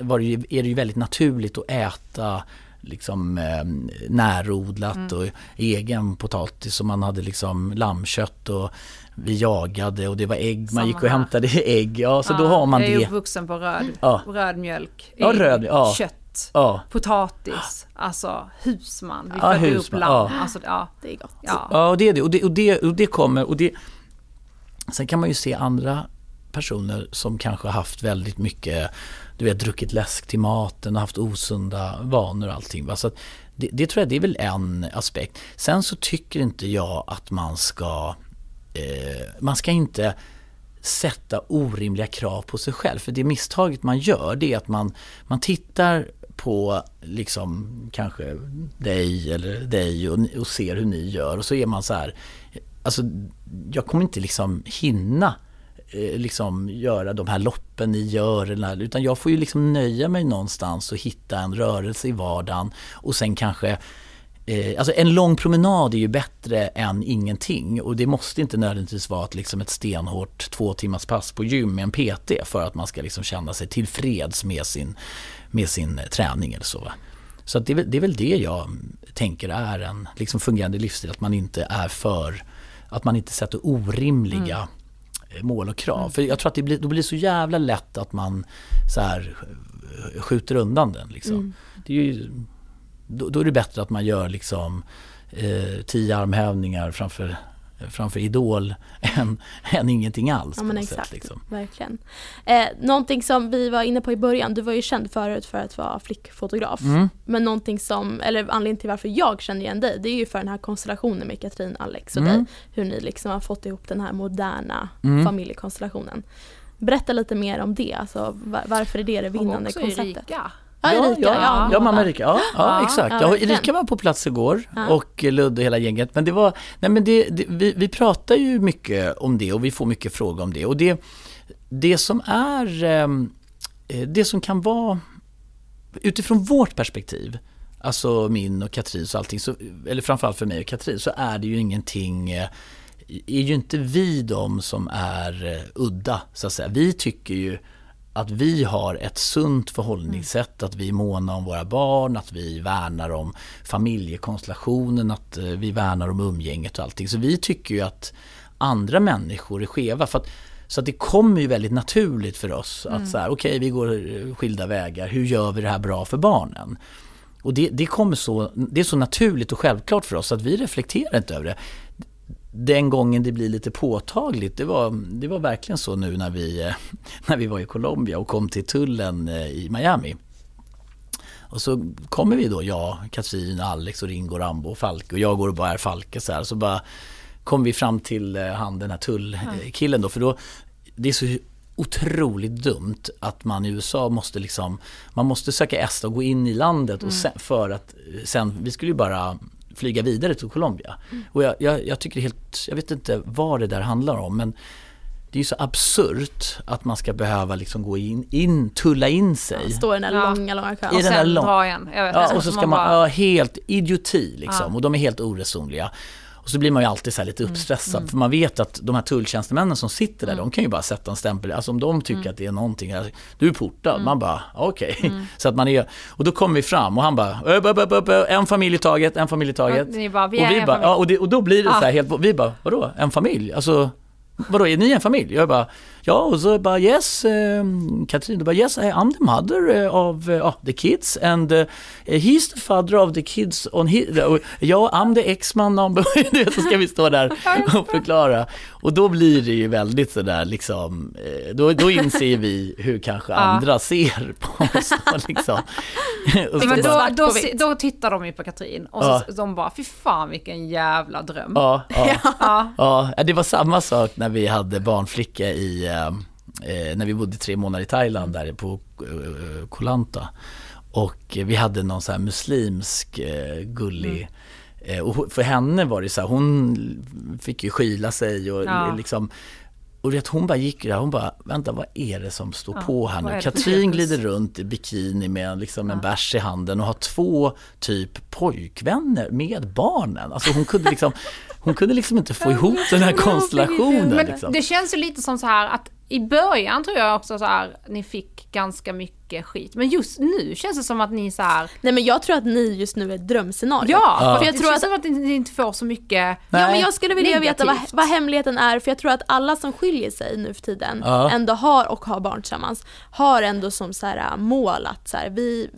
var det ju, är det ju väldigt naturligt att äta liksom eh, närodlat mm. och egen potatis och man hade liksom lammkött och vi jagade och det var ägg, man gick och hämtade ägg. Ja, så ja, då har man det. Jag är uppvuxen på röd, ja. röd mjölk, ägg, ja, röd, ja. kött, ja. potatis, alltså husman. Vi ja, födde upp lamm. Ja. Alltså, ja, det är gott. Ja, ja det är det. Och det, och det, och det kommer, och det, sen kan man ju se andra personer som kanske har haft väldigt mycket du vet, druckit läsk till maten och haft osunda vanor och allting. Va? Så det, det, tror jag det är väl en aspekt. Sen så tycker inte jag att man ska, eh, man ska inte sätta orimliga krav på sig själv. För det misstaget man gör det är att man, man tittar på liksom kanske dig eller dig och, och ser hur ni gör och så är man så här, alltså jag kommer inte liksom hinna Eh, liksom göra de här loppen ni gör. Utan jag får ju liksom nöja mig någonstans och hitta en rörelse i vardagen och sen kanske eh, Alltså en lång promenad är ju bättre än ingenting och det måste inte nödvändigtvis vara ett, liksom ett stenhårt två timmars pass på gym med en PT för att man ska liksom känna sig tillfreds med sin, med sin eh, träning eller så. Så det är, väl, det, är väl det jag tänker är en liksom fungerande livsstil, att man inte är för, att man inte sätter orimliga mm mål och krav. Mm. För jag tror att det blir, då blir så jävla lätt att man så här, skjuter undan den. Liksom. Mm. Det är ju, då, då, är det bättre att man gör liksom eh, tio armhävningar framför framför Idol än, än ingenting alls. Ja men exakt, sätt, liksom. verkligen. Eh, någonting som vi var inne på i början, du var ju känd förut för att vara flickfotograf. Mm. Men någonting som, eller anledningen till varför jag känner igen dig, det är ju för den här konstellationen med Katrin, Alex och mm. dig. Hur ni liksom har fått ihop den här moderna mm. familjekonstellationen. Berätta lite mer om det, alltså varför är det det vinnande och också konceptet? Erika. Ja, Erika, ja, ja, ja mamma Erika, ja, ja, exakt. Ja, Erika var på plats igår och Ludde och hela gänget. Men det var, nej men det, det, vi, vi pratar ju mycket om det och vi får mycket frågor om det. Och det, det som är, ehm, eh, det som kan vara, utifrån vårt perspektiv, alltså min och Katrins och allting, så, eller framförallt för mig och Katrin, så är det ju ingenting eh, är ju inte vi de som är eh, udda, så att säga. Vi tycker ju att vi har ett sunt förhållningssätt, att vi är måna om våra barn, att vi värnar om familjekonstellationen, att eh, vi värnar om umgänget och allting. Så vi tycker ju att andra människor är skeva. För att, så att det kommer ju väldigt naturligt för oss att mm. så här, okej okay, vi går skilda vägar, hur gör vi det här bra för barnen? Och det, det, kommer så, det är så naturligt och självklart för oss att vi reflekterar inte över det den gången det blir lite påtagligt, det var, det var verkligen så nu när vi, när vi var i Colombia och kom till tullen eh, i Miami. Och så kommer vi då, jag, Katrin, Alex och Ringo, Rambo och Falke och jag går och bara är Falke så här. Så bara kom vi fram till eh, han den här tullkillen då för då det är så otroligt dumt att man i USA måste liksom, man måste söka ESTA och gå in i landet och sen, för att sen, vi skulle ju bara flyga vidare till Colombia. Mm. Och jag, jag, jag, tycker helt, jag vet inte vad det där handlar om men det är ju så absurt att man ska behöva liksom gå in, in tulla in sig. Ja, stå i den där ja. långa, långa kön. Och sen dra igen. Ja, och så ska man, bara... ja, helt idioti liksom. Ja. Och de är helt oresonliga. Och så blir man ju alltid så lite mm. uppstressad mm. för man vet att de här tulltjänstemännen som sitter där, mm. de kan ju bara sätta en stämpel, alltså om de tycker mm. att det är någonting, du är portad, mm. man bara okej. Okay. Mm. Så att man är, och då kommer vi fram och han bara, upp, upp, upp, upp, en familj i taget, en familj i taget. Och, bara, vi och, vi bara, ja, och, det, och då blir det så här helt, vi bara, vadå, en familj? Alltså vadå är ni en familj? Jag bara, ja och så bara yes, eh, Katrin, bara yes I'm the mother of uh, the kids and uh, he's the father of the kids on his, uh, ja I'm the ex-man of, så ska vi stå där och förklara. Och då blir det ju väldigt sådär liksom, eh, då, då inser vi hur kanske andra ser på oss. Liksom. Men då, då, då, tittar de ju på Katrin och så, ja. de bara, fy fan vilken jävla dröm. Ja, ja. ja. ja det var samma sak när vi hade barnflicka i, eh, eh när vi bodde tre månader i Thailand där på eh, Koh Och vi hade någon så här muslimsk eh, gullig mm. Eh, och för henne var det så här, hon fick ju skyla sig och ja. liksom och vet, hon bara gick där, hon bara, vänta vad är det som står ja, på här nu? Katrin glider runt i bikini med liksom en bärs i handen och har två typ pojkvänner med barnen. Alltså hon kunde liksom, hon kunde liksom inte få ihop den här konstellationen. Men liksom. det känns ju lite som så här att i början tror jag också så här, ni fick ganska mycket skit. Men just nu känns det som att ni så här... Nej men jag tror att ni just nu är ett drömscenario. Ja, ja. för jag tror att, som att ni inte får så mycket Nej. Ja men jag skulle vilja Negativt. veta vad, vad hemligheten är, för jag tror att alla som skiljer sig nu för tiden ja. ändå har och har barn tillsammans, har ändå som så här, äh, mål att så här, vi,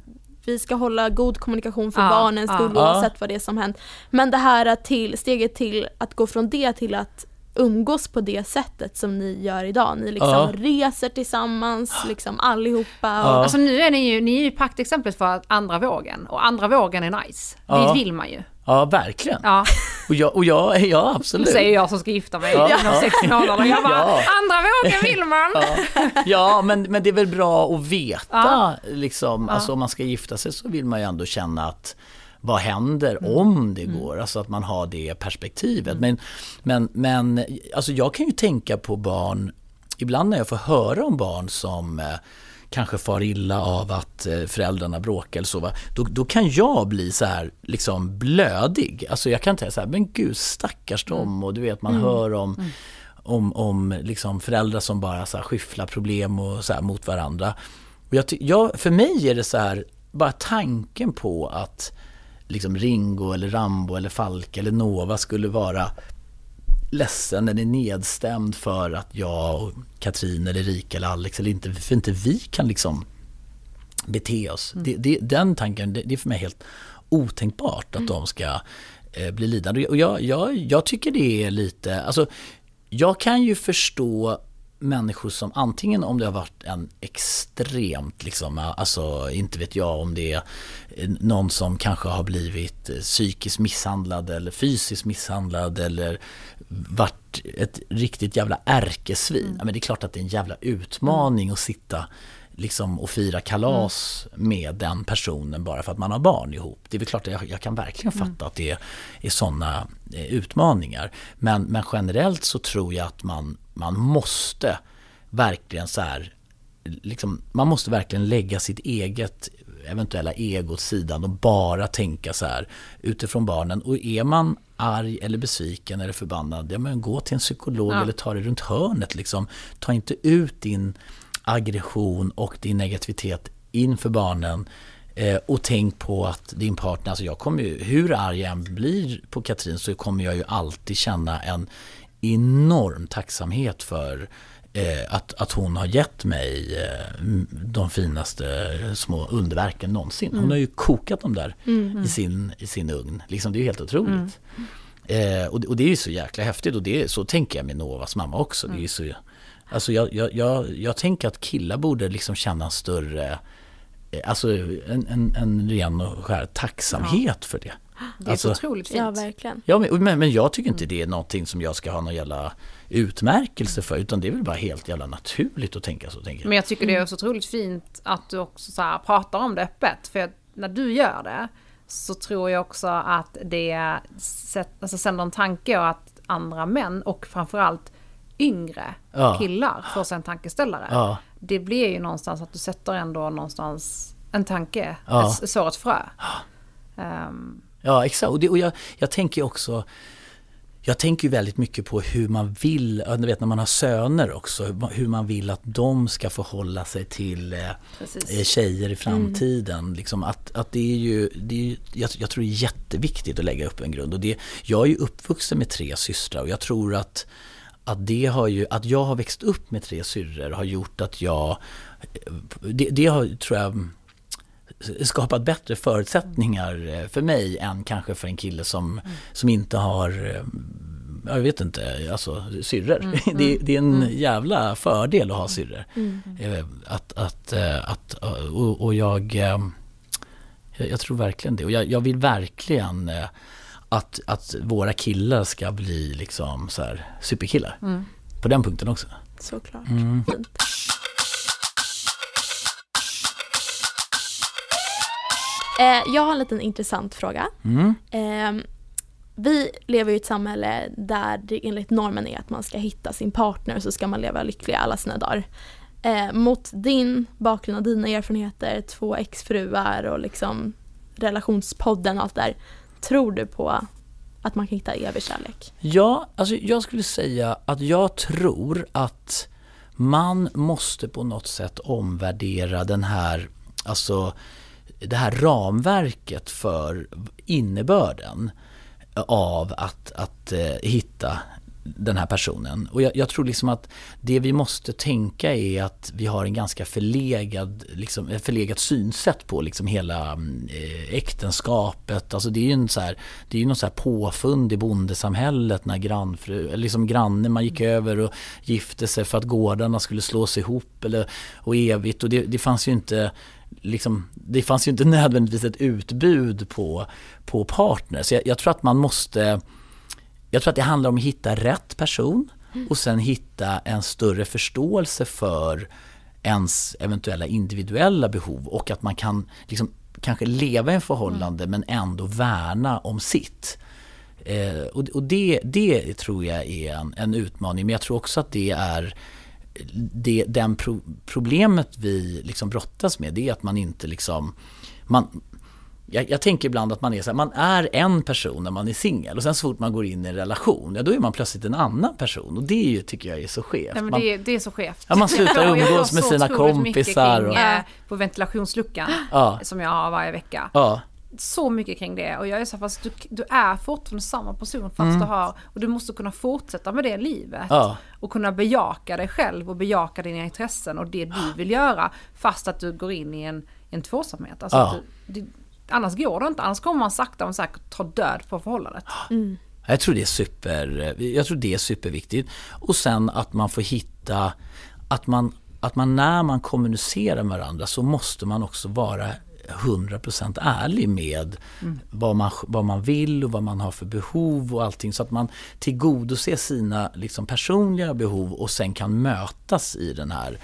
vi ska hålla god kommunikation för ja, barnens skull ja. oavsett vad det är som hänt. Men det här till, steget till att gå från det till att umgås på det sättet som ni gör idag. Ni liksom ja. reser tillsammans, liksom allihopa. Och... Ja. Alltså nu är ni ju, ni är ju praktexemplet för andra vågen och andra vågen är nice. Ja. Det vill man ju. Ja, verkligen. Ja. Och jag, och jag, ja absolut. Säger jag som ska gifta mig ja. inom sex månader. Jag bara, ja. andra vågen vill man. Ja, ja men, men det är väl bra att veta, ja. liksom, alltså om man ska gifta sig så vill man ju ändå känna att vad händer mm. om det mm. går? Alltså att man har det perspektivet. Mm. Men, men, men alltså jag kan ju tänka på barn, ibland när jag får höra om barn som eh, kanske far illa av att eh, föräldrarna bråkar eller så, Då, då kan jag bli så här liksom blödig. Alltså jag kan säga så här, men gud stackars dem mm. och du vet man mm. hör om mm. om, om liksom föräldrar som bara så här skyfflar problem och så mot varandra. Och jag, jag, för mig är det så här, bara tanken på att liksom Ringo eller Rambo eller Falk eller Nova skulle vara ledsen eller nedstämd för att jag och Katrin eller Erika eller Alex eller inte, för inte vi kan liksom bete oss. Mm. Det, det, den tanken, det, det, är för mig helt otänkbart att mm. de ska eh, bli lidande. Och jag, jag, jag tycker det är lite, alltså jag kan ju förstå människor som antingen om det har varit en extremt, liksom, alltså inte vet jag om det är någon som kanske har blivit psykiskt misshandlad eller fysiskt misshandlad eller varit ett riktigt jävla ärkesvin. Mm. men det är klart att det är en jävla utmaning att sitta liksom och fira kalas mm. med den personen bara för att man har barn ihop. Det är väl klart att jag, jag kan verkligen mm. fatta mm. att det är, är sådana eh, utmaningar. Men, men generellt så tror jag att man, man måste verkligen så här, liksom, man måste verkligen lägga sitt eget eventuella ego åt sidan och bara tänka så här utifrån barnen. Och är man arg eller besviken eller förbannad, ja men gå till en psykolog ja. eller ta det runt hörnet liksom. Ta inte ut din aggression och din negativitet inför barnen. Eh, och tänk på att din partner, alltså jag kommer ju, hur arg jag än blir på Katrin så kommer jag ju alltid känna en enorm tacksamhet för att, att hon har gett mig eh, de finaste små underverken någonsin. Hon mm. har ju kokat dem där mm, mm. i, sin, i sin ugn. Liksom, det är ju helt otroligt. Mm. Eh, och, och, det är ju så jäkla häftigt och det, så tänker jag med Novas mamma också. Det är ju så, alltså jag, jag, jag, jag tänker att killar borde liksom känna en större alltså en, en, en ren och skär tacksamhet ja. för det. Det är alltså, så otroligt fint. Ja, verkligen. Ja, men, men jag tycker inte det är någonting som jag ska ha någon jävla utmärkelse för utan det är väl bara helt jävla naturligt att tänka så. Tänker jag. Men jag tycker det är så otroligt fint att du också så här pratar om det öppet. För när du gör det så tror jag också att det alltså sänder en tanke och att andra män och framförallt yngre ja. killar får sig en tankeställare. Ja. Det blir ju någonstans att du sätter ändå någonstans en tanke, ja. ett, sår ett frö. Um. Ja exakt, och, det, och jag, jag tänker också jag tänker väldigt mycket på hur man vill, du vet när man har söner också, hur man vill att de ska förhålla sig till eh, eh tjejer i mm. framtiden. Mm. Liksom att, att det är ju, det är, jag, jag, tror det är jätteviktigt att lägga upp en grund. Och det, jag är ju uppvuxen med tre systrar och jag tror att, att det har ju, att jag har växt upp med tre syrror har gjort att jag, det, det har, tror jag, skapat bättre förutsättningar eh, för mig än kanske för en kille som, mm. som inte har eh, jag vet inte, alltså syrror. Mm, det, mm, det, är en mm. jävla fördel att ha syrror. Mm. Eh, att, att, att, och, och jag, jag, tror verkligen det. Och jag, jag, vill verkligen att, att våra killar ska bli liksom så här superkillar. Mm. På den punkten också. Såklart. Mm. Jag har en liten intressant fråga. Mm. Eh, vi lever i ett samhälle där det enligt normen är att man ska hitta sin partner så ska man leva lycklig alla sina dagar. Eh, mot din bakgrund och dina erfarenheter, två exfruar och liksom relationspodden och allt där. Tror du på att man kan hitta evig kärlek? Ja, alltså jag skulle säga att jag tror att man måste på något sätt omvärdera den här, alltså det här ramverket för innebörden av att, att eh, hitta den här personen. Och jag, jag, tror liksom att det vi måste tänka är att vi har en ganska förlegad, liksom, förlegat synsätt på liksom hela eh, äktenskapet. Alltså det är ju en så här, det är något så här påfund i bondesamhället när grannfru, liksom grannen man gick över och gifte sig för att gårdarna skulle slås ihop eller, och evigt. Och det, det fanns ju inte liksom, det fanns ju inte nödvändigtvis ett utbud på, på partner. Så jag, jag, tror att man måste, jag tror att det handlar om att hitta rätt person och sen hitta en större förståelse för ens eventuella individuella behov och att man kan liksom, kanske leva i en förhållande men ändå värna om sitt. Eh, och och det, det tror jag är en, en utmaning men jag tror också att det är det den pro problemet vi liksom brottas med det är att man inte liksom man, jag, jag, tänker ibland att man är så här, man är en person när man är singel och sen så fort man går in i en relation, ja då är man plötsligt en annan person och det är ju, tycker jag är så skevt. Ja, men det, är, det är så skevt. Ja, man slutar umgås med sina kompisar. Och... Kring, på ventilationsluckan ja. som jag har varje vecka. Ja så mycket kring det och jag är så fast du, du är fortfarande samma person fast mm. du har, och du måste kunna fortsätta med det livet. Ja. Och kunna bejaka dig själv och bejaka dina intressen och det du vill göra fast att du går in i en, en tvåsamhet. Alltså ja. du, det, annars går det inte, annars kommer man sakta men säkert ta död på förhållandet. Mm. Jag tror det är super, jag tror det är superviktigt. Och sen att man får hitta, att man, att man när man kommunicerar med varandra så måste man också vara 100% ärlig med mm. vad, man, vad man vill och vad man har för behov och allting så att man tillgodoser sina liksom, personliga behov och sen kan mötas i den här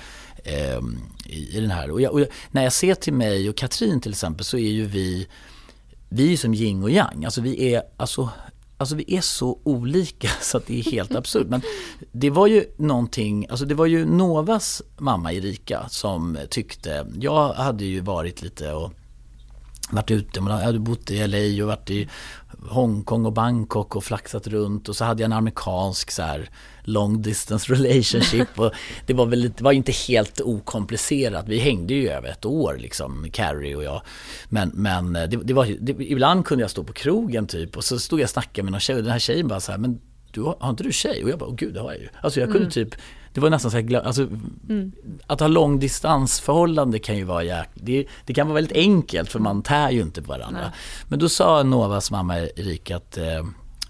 eh, i den här. Och, jag, och när jag ser till mig och Katrin till exempel så är ju vi vi är som yin och yang, alltså vi är alltså Alltså vi är så olika så att det är helt absurt. Men det var ju någonting, alltså det var ju Novas mamma Erika som tyckte, jag hade ju varit lite och varit ute, jag hade bott i LA och varit i Hongkong och Bangkok och flaxat runt och så hade jag en amerikansk så här long distance relationship och det var väl det var inte helt okomplicerat. Vi hängde ju över ett år liksom, Carrie och jag. Men, men det, det var, det, ibland kunde jag stå på krogen typ och så stod jag och snackade med någon tjej och den här tjejen bara så här, men du, har inte du tjej? Och jag bara, åh gud det har jag ju. Alltså jag kunde mm. typ det var nästan så här, alltså, mm. att ha långdistansförhållande kan ju vara det, det, kan vara väldigt enkelt för man tär ju inte på varandra. Nej. Men då sa Novas mamma Erika att eh,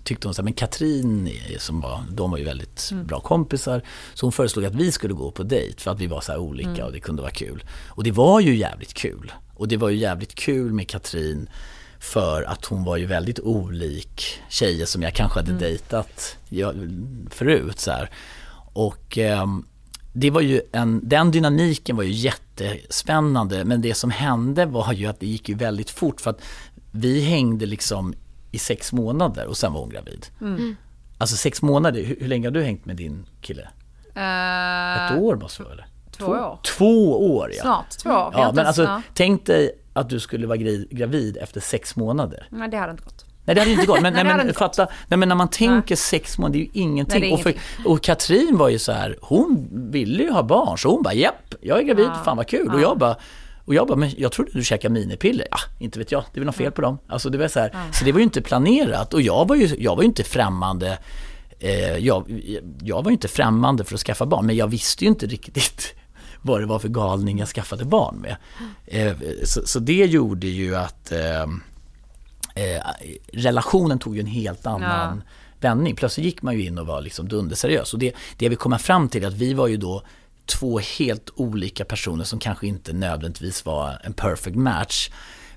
tyckte hon så här, men Katrin som var, de var ju väldigt mm. bra kompisar. Så hon föreslog att vi skulle gå på dejt för att vi var så olika mm. och det kunde vara kul. Och det var ju jävligt kul. Och det var ju jävligt kul med Katrin för att hon var ju väldigt olik tjejer som jag kanske hade mm. dejtat förut. Så här. Och eh, det var ju en, den dynamiken var ju jättespännande men det som hände var ju att det gick ju väldigt fort för att vi hängde liksom i sex månader och sen var hon gravid. Mm. Alltså sex månader, hur, hur, länge har du hängt med din kille? Uh, Ett år måste det vara eller? Två, år. Två år ja. Snart två år. Ja, men alltså ja. tänk dig att du skulle vara gravid efter sex månader. Nej det hade inte gått. Nej det hade inte gått, men, nej, men fatta, nej, men när man tänker sex månader, det är ju ingenting. Nej, är och, för, och Katrin var ju så här, hon ville ju ha barn, så hon bara japp, jag är gravid, ja. fan vad kul. Ja. Och jag bara, och jag bara, men jag trodde du käkade minipiller. Ja, inte vet jag, det är väl något fel på dem. Alltså det var så här, ja. så det var ju inte planerat och jag var ju, jag var ju inte främmande eh, jag, jag var ju inte främmande för att skaffa barn, men jag visste ju inte riktigt vad det var för galning jag skaffade barn med. Eh, så, så, det gjorde ju att eh, eh, relationen tog ju en helt annan ja. vändning. Plötsligt gick man ju in och var liksom dunderseriös. Och det, det vi kommer fram till är att vi var ju då två helt olika personer som kanske inte nödvändigtvis var en perfect match.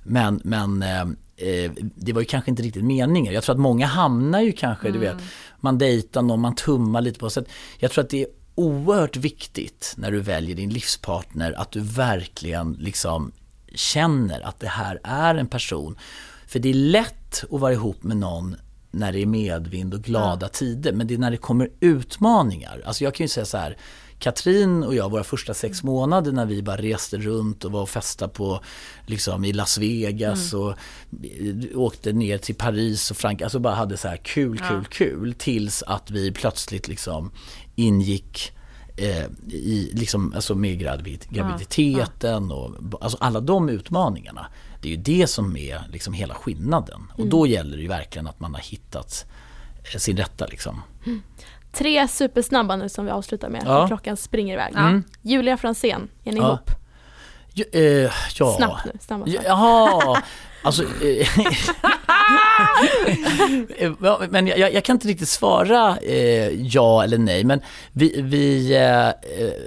Men, men eh, eh, det var ju kanske inte riktigt meningen. Jag tror att många hamnar ju kanske, mm. du vet, man dejtar någon, man tummar lite på. Så jag tror att det är oerhört viktigt när du väljer din livspartner att du verkligen liksom känner att det här är en person. För det är lätt att vara ihop med någon när det är medvind och glada ja. tider. Men det är när det kommer utmaningar. Alltså jag kan ju säga så här, Katrin och jag, våra första sex månader när vi bara reste runt och var och festade på, liksom, i Las Vegas mm. och åkte ner till Paris och Frankrike, alltså bara hade så här kul, kul, ja. kul. Tills att vi plötsligt liksom ingick eh, i, liksom, alltså med gravid, graviditeten och alltså alla de utmaningarna. Det är ju det som är liksom hela skillnaden. Och mm. då gäller det ju verkligen att man har hittat eh, sin rätta liksom. Mm. Tre supersnabba nu som vi avslutar med, ja. klockan springer iväg. Mm. Julia Fransén, är ni ja. ihop? Ja, eh, ja. Snabbt nu, snabba Jaha, alltså... Eh, men jag, jag, kan inte riktigt svara eh, ja eller nej, men vi, vi, eh,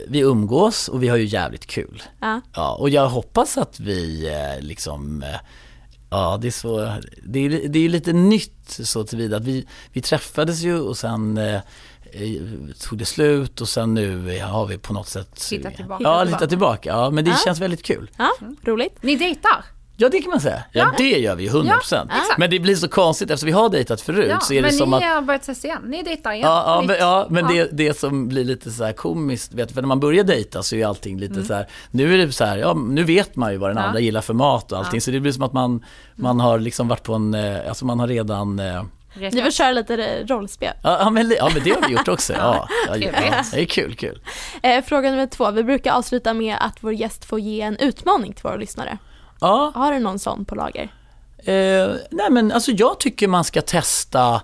vi umgås och vi har ju jävligt kul. Ja. ja och jag hoppas att vi eh, liksom eh, Ja, det är så, det är, det är lite nytt så tillvida att vi, vi träffades ju och sen eh, Eh, tog det slut och sen nu har vi på något sätt Hittat tillbaka. Ja, hittat tillbaka. Ja, men det ja. känns väldigt kul. Ja, roligt. Ni dejtar? Ja det kan man säga. Ja, ja. det gör vi 100%. Ja, men det blir så konstigt eftersom vi har dejtat förut. Ja, så är det som Men ni har börjat ses igen. Ni dejtar igen. Ja, ja men, ja, men Det, det som blir lite så här komiskt, vet, för när man börjar dejta så är allting lite mm. så här, nu är det så här, ja nu vet man ju vad den andra gillar för mat och allting. Så det blir som att man, man har liksom varit på en, eh, alltså man har redan eh, ni vill köra lite rollspel? Ja men, ja, men det har vi gjort också. Ja, ja, ja, det är kul, kul. Eh, fråga nummer två. Vi brukar avsluta med att vår gäst får ge en utmaning till våra lyssnare. Ja. Har du någon sån på lager? Eh, nej men alltså jag tycker man ska testa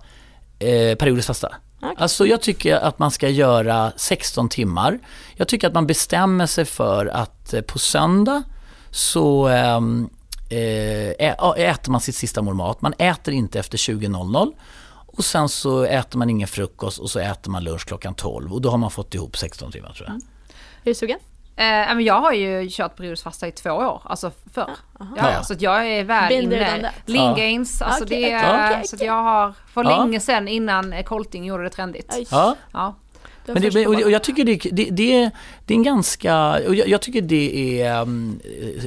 eh, periodiskt fasta. Okay. Alltså jag tycker att man ska göra 16 timmar. Jag tycker att man bestämmer sig för att eh, på söndag så ehm, eh, äter man sitt sista mål mat. Man äter inte efter 20.00 och sen så äter man ingen frukost och så äter man lunch klockan 12 och då har man fått ihop 16 timmar tror jag. Mm. Är du sugen? Eh, jag har ju kört periodisk fasta i två år, alltså förr. Ja, ja, Så jag är väl inne. Lingains, ja. alltså okay, det är, okay, så jag har för länge sedan innan Colting gjorde det trendigt. Ja. ja. Men det, och jag tycker det, det, det, det är en ganska, och jag, jag tycker det är um,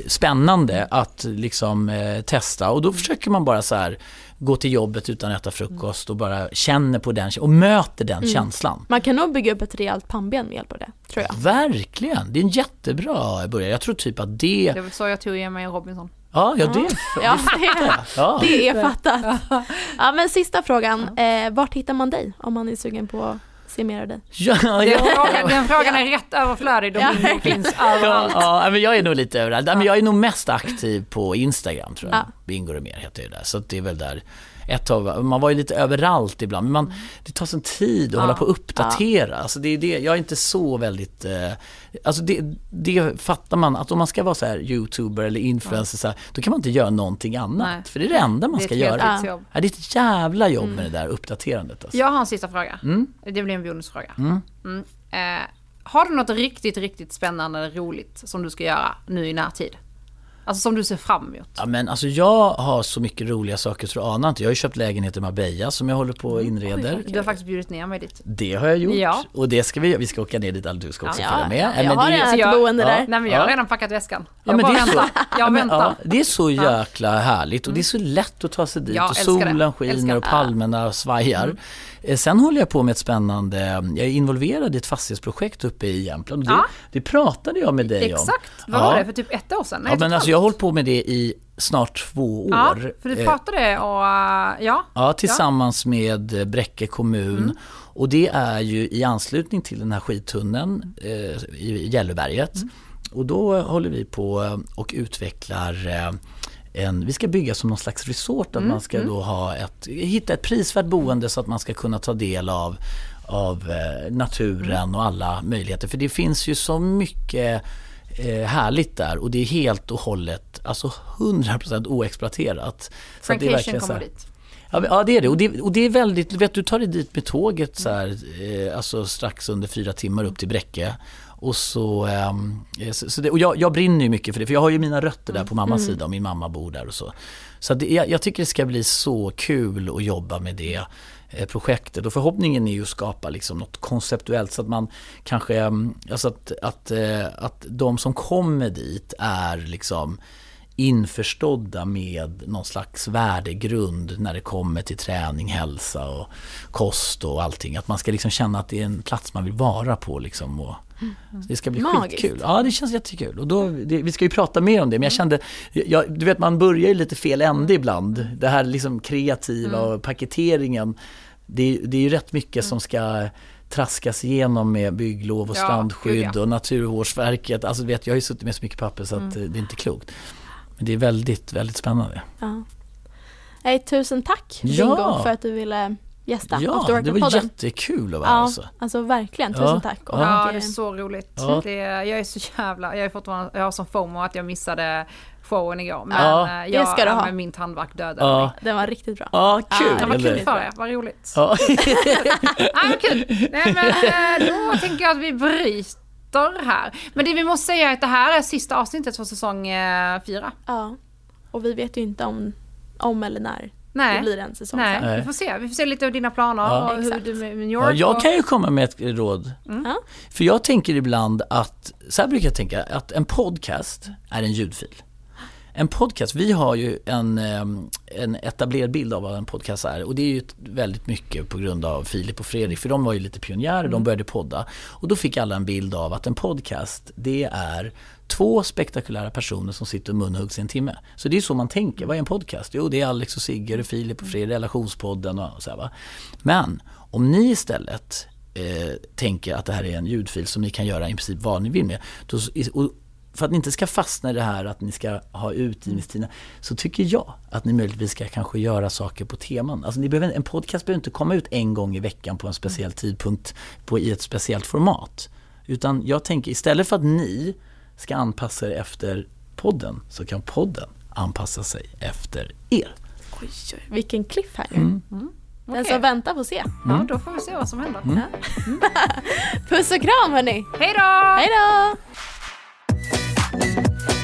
spännande att liksom uh, testa och då försöker man bara så här gå till jobbet utan att äta frukost och bara känner på den och möter den mm. känslan. Man kan nog bygga upp ett rejält pannben med hjälp av det, tror jag. Verkligen, det är en jättebra början. Jag tror typ att det... Det var så jag tog igen mig Robinson. Ja, ja det, ja, det, ja. det är fattat. Ja, men sista frågan, eh, vart hittar man dig om man är sugen på se mer av dig? Ja, ja. Den, frågan, den frågan är rätt överflödig, de ja. finns överallt. Ja, ja, men jag är nog lite överallt. Men jag är nog mest aktiv på Instagram tror jag. Ja. Bingo mer heter det där. Så det är väl där ett tag, man var ju lite överallt ibland, men man, det tar sån tid att ja, hålla på och uppdatera. Ja. Alltså det är det, jag är inte så väldigt, eh, alltså det, det fattar man, att om man ska vara så här youtuber eller influencer, ja. så här, då kan man inte göra någonting annat. Nej. För det är det enda man ska göra. Ja. det är ett jävla jobb mm. med det där uppdaterandet. Alltså. Jag har en sista fråga. Mm? Det blir en bonusfråga. Mm. Mm. Eh, har du något riktigt, riktigt spännande eller roligt som du ska göra nu i närtid? Alltså som du ser fram emot? Ja men alltså jag har så mycket roliga saker så du anar inte. Jag har ju köpt lägenhet i Marbella som jag håller på och inreder. Oj, du har faktiskt bjudit ner mig dit. Det har jag gjort. Ja. Och det ska vi Vi ska åka ner dit, du ska också Ja, följa med. ja, jag men har det är- ett jag- boende ja. där. Nej men jag har Ja. redan packat väskan. Ja, Jag men bara det är så- väntar. Jag Ja, väntar. ja, det är så jäkla härligt och det är så lätt att ta sig dit Ja, och solen det. skiner Älskar. och palmerna svajar. Eh, Sen håller jag på med ett spännande, jag är involverad i ett fastighetsprojekt uppe i Jämtland. Det, Ja. det pratade jag med dig om. Exakt, vad Ja. var det för typ ett år sedan? Nej, Ja men alltså jag har hållit på med det i snart två år. Ja, för du Eh, pratade och ja. Ja, tillsammans med eh, Bräcke kommun. Mm. Och det är ju i anslutning till den här skidtunneln eh, i Gälloberget. Mm. Och då håller vi på eh, och utvecklar eh, en, vi ska bygga som någon slags resort, att Mm, man ska då ha ett, hitta ett prisvärt boende så att man ska kunna ta del av, av eh, naturen och alla möjligheter. För det finns ju så mycket härligt där och det är helt och hållet, alltså 100% oexploaterat. Verkligen så kommer dit. Ja, det är det. Och, det. och det är väldigt, vet du tar dig dit med tåget så här, eh, alltså strax under fyra timmar upp till Bräcke. Och så, ehm, eh, så, så det, och jag, jag brinner ju mycket för det, för jag har ju mina rötter där på mammas sida och min mamma bor där och så. Så det, jag, jag tycker det ska bli så kul att jobba med det eh, Eh, projektet. Och förhoppningen är ju att skapa liksom något konceptuellt så att man kanske, mm, alltså att, att, eh, att de som kommer dit är liksom införstådda med någon slags värdegrund när det kommer till träning, hälsa och kost och allting. Att man ska liksom känna att det är en plats man vill vara på liksom. Och det ska bli Magiskt. skitkul. Ja, det känns jättekul. Och då, det, vi ska ju prata mer om det, men jag kände, jag, du vet man börjar ju lite fel ände ibland. Det här liksom kreativa och paketeringen. Det, det är ju rätt mycket som ska traskas igenom med bygglov och strandskydd ja. och Naturvårdsverket. Alltså vet, jag har ju suttit med så mycket papper så att eh, det är inte klokt. Men det är väldigt, väldigt spännande. Ja. Nej, tusen tack Ja. Bingo för att du ville gästa Ja, After det var jättekul att vara här Ja, alltså. alltså verkligen. Tusen Ja. tack. Och, Ja. Ja, det är så roligt. Ja. Det, jag är så jävla, jag är fortfarande, jag har sån fomo att jag missade showen igår. Men Ja. eh, jag, Det ska du ha. med min tandvärk dödade Ja. mig. Den var riktigt bra. Ja, kul! Ja, Det var kul för er, vad roligt. Ja. Ja, kul. Nej, men eh, då tänker jag att vi bryter här. Men det vi måste säga är att det här är sista avsnittet för säsong eh, fyra. Ja. Och vi vet ju inte om, om eller när det Nej. blir en säsong. Nej, sen. Nej. vi får se. Vi får se lite av dina planer Ja. och hur du med New York. Ja, jag och... kan ju komma med ett råd. Ja. För jag tänker ibland att, så här brukar jag tänka, att en podcast är en ljudfil. En podcast, vi har ju en, ehm, en etablerad bild av vad en podcast är och det är ju väldigt mycket på grund av Filip och Fredrik för de var ju lite pionjärer, de började podda och då fick alla en bild av att en podcast det är två spektakulära personer som sitter och munhuggs i en timme. Så det är så man tänker, vad är en podcast? Jo det är Alex och Sigge, är Filip och Fredrik, relationspodden och så här va. Men om ni istället eh, tänker att det här är en ljudfil som ni kan göra i princip vad ni vill med. Då, och för att ni inte ska fastna i det här att ni ska ha utgivningstider så tycker jag att ni möjligtvis ska kanske göra saker på teman. Alltså ni behöver, en podcast behöver inte komma ut en gång i veckan på en speciell tidpunkt på, i ett speciellt format. Utan jag tänker istället för att ni ska anpassa er efter podden så kan podden anpassa sig efter er. Oj, vilken cliffhanger. Mm. Den Okej. som väntar får se. Ja, då får vi se vad som händer. Mm. Puss och kram hörni. Hej då! Hej då! Bye.